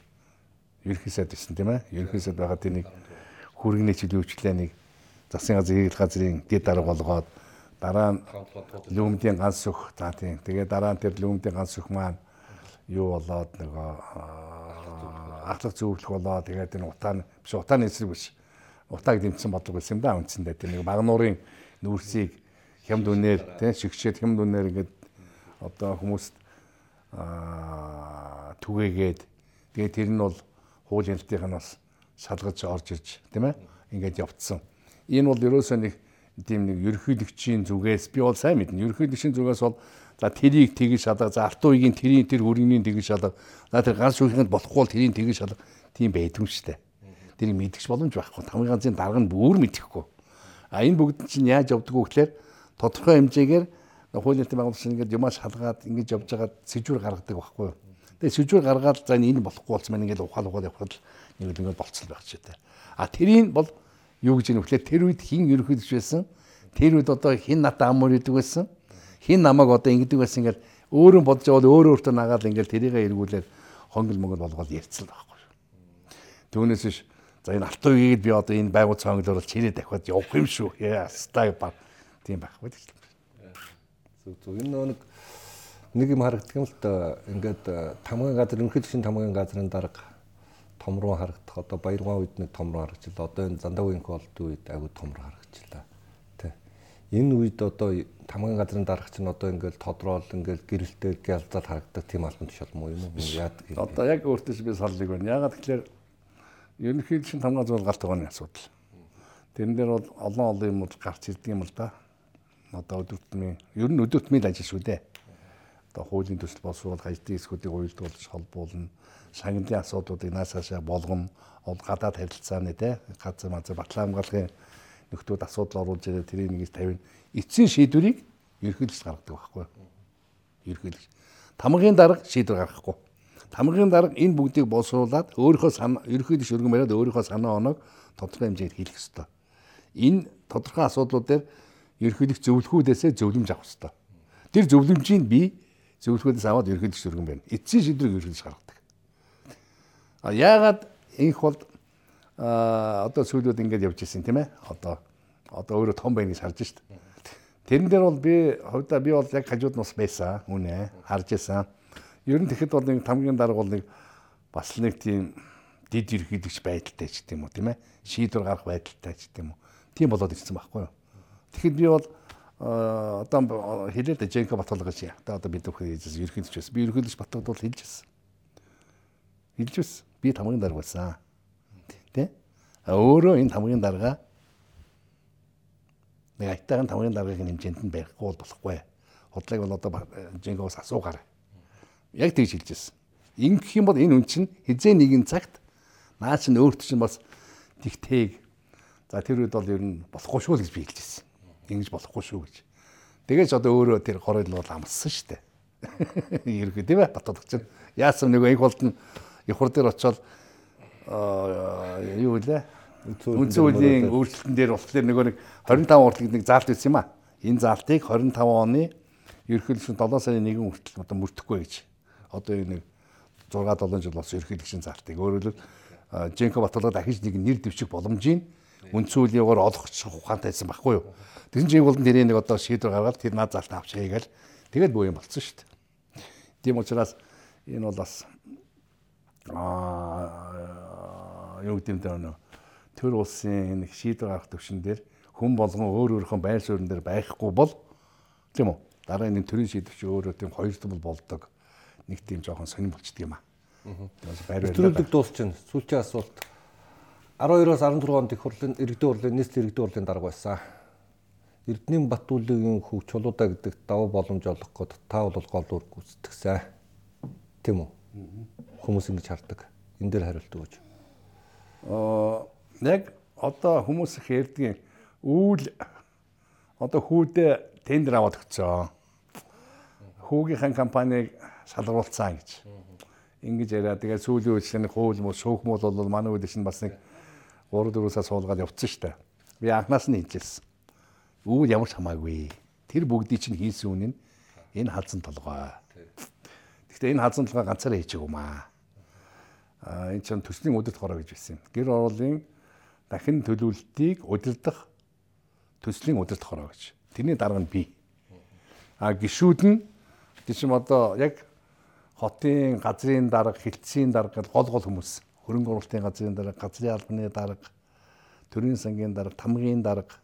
ерөнхий сайд байсан тийм ээ. Ерөнхий сайд байгаа тийм нэг хүргний чөлөөчлээ нэг засгийн газрын газрын дэд дарга болгоод дараа нь лүмдийн ганц өх. За тийм. Тэгээ дараа нь тэр лүмдийн ганц өх маань юу болоод нөгөө ахлах зөвлөх болоо тэгээд энэ утаа биш утааны эсрэг биш. Утааг дэмжсэн бодлого байсан юм да үндсэндээ. Тэр нэг магнуурын нүүрсийг хямд үнээр тийм шигшээд хямд үнээр ингээд одоо хүмүүст аа түгээгээд тэгээд тэр нь бол хуулийн ялтынх нь бас шалгаж орж ирж тийм ээ ингээд явцсан. Энэ бол ерөөсөө нэг тийм нэг ерөнхийлөгчийн зүгээс би бол сайн мэднэ. Ерөнхийлөгчийн зүгээс бол за тэрийг тэгж шалга, за арт үеийн тэрийн тэр хүрээний тэгж шалга, за тэр ганц үеийнхэнд болохгүй бол тэрийн тэгж шалга тийм байдгүй шүү дээ. Тэрийг мэдгч боломж байхгүй. Хамгийн ганцын дарга нь бүр мэдэхгүй. А энэ бүгд чинь яаж явдггүй гэхээр тодорхой хэмжээгээр хуулийн байгууллагч ингээд юмаа шалгаад ингэж явж байгаа сэжвэр гаргадаг байхгүй юу. Тэгээ сэжвэр гаргаад за энэ болохгүй болсон маань ингээд ухаал ухаал явхад нэг л ингээд болцсон байх ч гэдэг. А тэрийн бол юу гэж нөхлөө тэр үед хин ерөөхдөгч байсан. Тэр үед одоо хин натаа аммөр идэг байсан. Хин намайг одоо ингэдэг байсан ингээд өөрөө бодож явал өөрөө өөртөө нагаад ингээд тэрийгэ эргүүлээд хонгил монгол болгоод ярьцсан байхгүй. Түүнээс биш за энэ алт үеийг би одоо энэ байгуул цоонглоор бол чирээ дахиад явах юм шүү. Яастай баг тийм байхгүй гэж. Зүг зүг энэ нэг нэг юм харагддаг юм л та ингээд тамгын газар өнөхөд шин тамгын газрын дарга том руу харагдах одоо баяргаа үед нэг том руу харагдчихлаа. Одоо энэ зандаагийн колд үед айгүй том руу харагдчихлаа. Тэ. Энэ үед одоо тамгын газрын дарах чинь одоо ингээл тодроол ингээл гэрэлтэй гялзаад харагддаг тийм албан тушаал муу юм уу? Юм. Одоо яг өөртөө би саллыг байна. Ягаад тэгэхээр ерөнхийдөө шин тамгын зүйл гарт байгаа асуудал. Тэрэн дээр бол олон олон юм гарч ирдэг юм л да. Одоо өдөртмийн ер нь өдөртмийн ажил шүү дээ. Одоо хуулийн төсөл боловсруул хаждын эсгүүдийг уйлдуулж холбуулна шагналын асуудлуудыг наасаашаа болгоно гадаад харилцааны те газар мазар батлан хамгааллын нөхдүүд асуудал оруулж ирээ тэрийг нэгж тавина. Эцсийн шийдвэрийг ерхийлж гаргадаг байхгүй? Ерхийлж. Тамгын дарга шийдвэр гаргахгүй. Тамгын дарга энэ бүгдийг боловсруулад өөрийнхөө санаа ерхийлж өргөн бариад өөрийнхөө санаа оноог тодорхой хэмжээгээр хийх ёстой. Энэ тодорхой асуудлууд дээр ерхийлэх зөвлөхүүдээсээ зөвлөмж авах ёстой. Тэр зөвлөмжийг би зөвлөхүүдээс аваад ерхийлж өргөн байна. Эцсийн шийдвэрийг ерхийлж гаргадаг. Яагаад инх бол одоо сүүлүүд ингэж явж ирсэн тийм ээ. Одоо одоо өөрөө том байна гэж харж шít. Тэрэн дээр бол би хувьдаа би бол яг хажууд нь бас байсан үнэ харж байсан. Ер нь тэгэхэд бол нэг тамгийн дарга бол нэг бас нэг тийм дид ерхийлэгч байдалтай ч гэдэм үү тийм ээ. Шийдвэр гарах байдалтай ч гэдэм үү. Тийм болоод ирсэн байхгүй юу. Тэгэхэд би бол одоо хэлээд Женко Батгалга гэж. Одоо бид нөхөр ерхийлэгч байсан. Би ерхийлэгч Батгалд бол хэлж байсан. Хэлж байсан би тамгын дарга байсан. Тэ? Өөрөө энэ тамгын дарга нэг айтайхан тамгын даргагийн хэмжээнд нь барихгүй бол болохгүй. Худлааг бол одоо Жингоос асуугаарай. Яг тэгж хэлж ирсэн. Ингэх юм бол энэ үн чинь хизээ нэгэн цагт наа чинь өөрт чинь бас тэгтэйг за тэр үед бол ер нь болохгүй шүү гэж би хэлж ирсэн. Ингэж болохгүй шүү гэж. Тэгээж одоо өөрөө тэр хорол бол амссан шүү дээ. *laughs* Ерхий тийм ээ батдаг чинь. Яасан нэг их болд нь Явхар дээр очиод юу вэ? Үндсэн хуулийн өөрчлөлтөн дээр болохоор нөгөө нэг 25 уртлагт нэг заалт байсан юм а. Энэ заалтыг 25 оны ерөнхийлөгч 7 сарын 1 хүртэл одоо мөрдөхгүй гэж. Одоо энэ 6 7 жил болсон ерөнхийлөгчийн заалтыг өөрөөр Женко Батулга дахиж нэг нэр дэвших боломжийг үндсэн хуулигаар олох ухаантай байсан байхгүй юу. Тэгсэн чинь бол нэрээ нэг одоо шийдвэр гаргаад тэр наад залт авчихъя гээл тэгээд боо юм болцсон шүү дээ. Тийм учраас энэ бол бас аа юу гэдэг нь төр улсын нэг шийдвэр гаргах төвшин дээр хүн болгон өөр өөрийнхөө байр суурин дээр байхгүй бол тийм үү дараа нь төрийн шийдвэрч өөрөө тийм хоёр томл болдог нэг тийм жоохон сонирн болчдөг юм аа. Барилдаг дуусчин сүүлчийн асуулт 12-оос 16 онд их хурлын иргэдийн хурлын нийслэл иргэдийн хурлын дарга байсан. Эрдэнийн Батүлгийн хөв чулуудаа гэдэг даваа боломж олох гээд та бол гол үр гүйцэтгсэн. Тийм үү? Хүмүүс ингэж хардаг. Энэ дээр хариулт өгөөч. Аа яг одоо хүмүүс их ярьдгийн үүл одоо хүүдээ тендер аваад өгцөө. хүүгийнхэн компанийг шалгаруулсан гэж. Ингэж яриа. Тэгээд сүүлийн үеийн хууль муу шүүх муу бол манай үед чинь бас нэг 3 4 сар суулгаад явцсан шүү дээ. Би анхнаас нь хэлжсэн. Үүд ямар ч хамаагүй. Тэр бүгдийг чинь хийсэн үнэ нь энэ халзан толгой. Гэхдээ энэ халзан толгой ганцаараа хийчих юм аа. Аа энэ чинь төслийн удирдах хороо гэж байсан юм. Гэр оролын дахин төлөвлөлтийг удирдах төслийн удирдах хороо гэж. Тэрний дарга нь би. А гişүүд нь гişм одоо яг хотын газрын дарга, хилцгийн дарга гол гол хүмүүс. Хөрөнгө оруулалтын газрын дарга, газрын албаны дарга, төрийн сангийн дарга, тамгын дарга.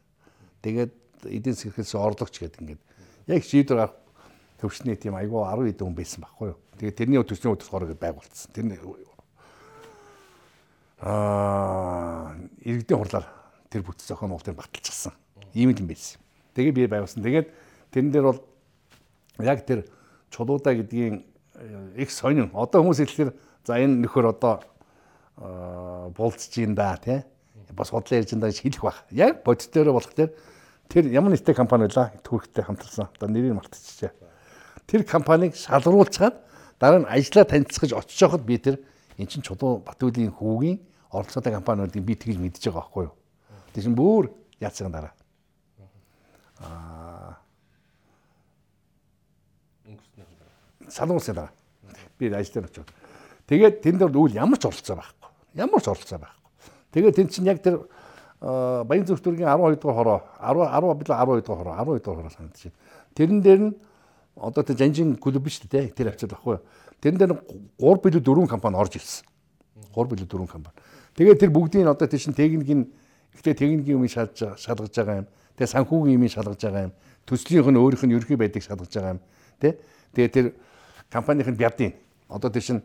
Тэгээд эдийн засгээс орлогч гэдэг ингээд яг шийдвэр гарах төвчний тийм айгүй 10 хэдэн хүн байсан байхгүй юу. Тэгээд тэрний төслийн удирдах хорог байгуулсан. Тэрний аа иргэдийн хурлаар тэр бүтэц зохион уултыг баталчихсан. Ийм юм байсан. Тэгээ би байгуулсан. Тэгээд тэрэн дээр бол яг тэр чулуудаа гэдгийн их сонин. Одоо хүмүүс хэлэхээр за энэ нөхөр одоо булцж ин да тий. Бас бодлоо ярьж энэ гэж хэлэх байх. Яг бодит дээр болох тэр тэр ямар нэгтэй компани байлаа түүхтэй хамтарсан. Одоо нэрийг мартчихжээ. Тэр компанийг шалруулчаад дараа нь ажлаа танилцгаж очиж явахад би тэр эн чин чулуу Батүлийн хүүгийн оролцоотой компаниудыг би тэгж мэдж байгаа байхгүй юу. Чинь бүр яацсан дараа. Аа салуулсан дараа. Би ажил дээр очив. Тэгээд тэнд бол үйл ямар ч оролцоо байхгүй. Ямар ч оролцоо байхгүй. Тэгээд тэнд чинь яг тэр Баян зөвхөн 12 дугаар хороо 10 10 билүү 12 дугаар хороо 12 дугаар хороо санагдаж байна. Тэрэн дээр нь одоо тэр жанжин клуб шүү дээ тэр авчаад баггүй. Тэрэн дээр 3 билүү 4 компани орж ирсэн. 3 билүү 4 компани. Тэгээд тэр бүгдийн одоо тийш техникийн ихтэй техникийн юм шалж шалгаж байгаа юм. Тэгээ санхүүгийн юм шалгаж байгаа юм. Төслийнх нь өөрийнх нь ерхий байдгийг шалгаж байгаа юм. Тэ? Тэгээ тэр компанийн бядын одоо тийш нь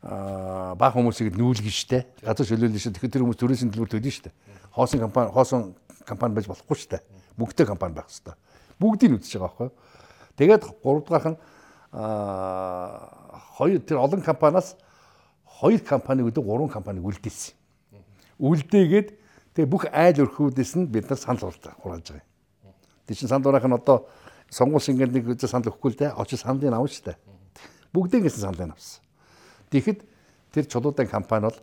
баг хүмүүсийг нүүлгэн штэ. Газар чөлөөлнө штэ. Тэгэхээр тэр хүмүүс төрөөсийн төлбөр төлнө штэ. Хоосон компани хоосон компани байж болохгүй штэ. Мөнгөтэй компани байх хэвээр. Бүгдийг үзэж байгаа байхгүй. Тэгээд 3 дахь нь хоёр тэр олон компаниас хоёр компаниг өдөө гурван компаниг үлдээсэн. Үлдээгээд тэгээ бүх айл өрхүүдээс нь бид нар санал хурааж байгаа юм. Тэр чинь санал хураах нь одоо сонгуул шингээд нэг үзэ санал өгөхгүй л дээ. Очиж саналыг авна штэ. Бүгдээ гэсэн саналыг авсан. Тэгэхэд тэр чулуудан компани бол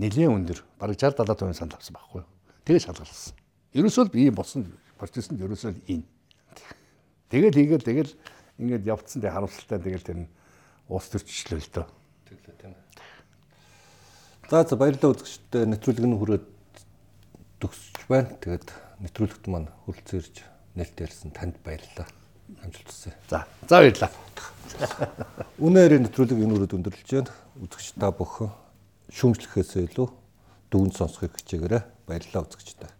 нэлээд өндөр. Бараг 60 70% санал авсан байхгүй юу. Тэгээ шалгалсан. Ерөөсөө би болсон процессд ерөөсөө энэ. Тэгэл хийгээл тэгэл ингээд явцсан тэг харамсалтай тэгэл тэр нь уус төрчлөө л дөө. Тэглээ тийм ээ. За за баярлалаа үзэгчдээ нэвтрүүлэг нь хүрээд төгсөж байна. Тэгээд нэвтрүүлэгт маань хүрэлцээрж нээлт ярьсан танд баярлалаа. Амжилт хүсье. За за баярлалаа. *laughs* Үнээр нэвтрүүлэг энэ үрээд өндөрлөж байна. Үзэгч та бүхэн шүүмжлэхээс илүү дүгнж сонсохыг хичээгээрэй. Баярлалаа үзэгчдээ.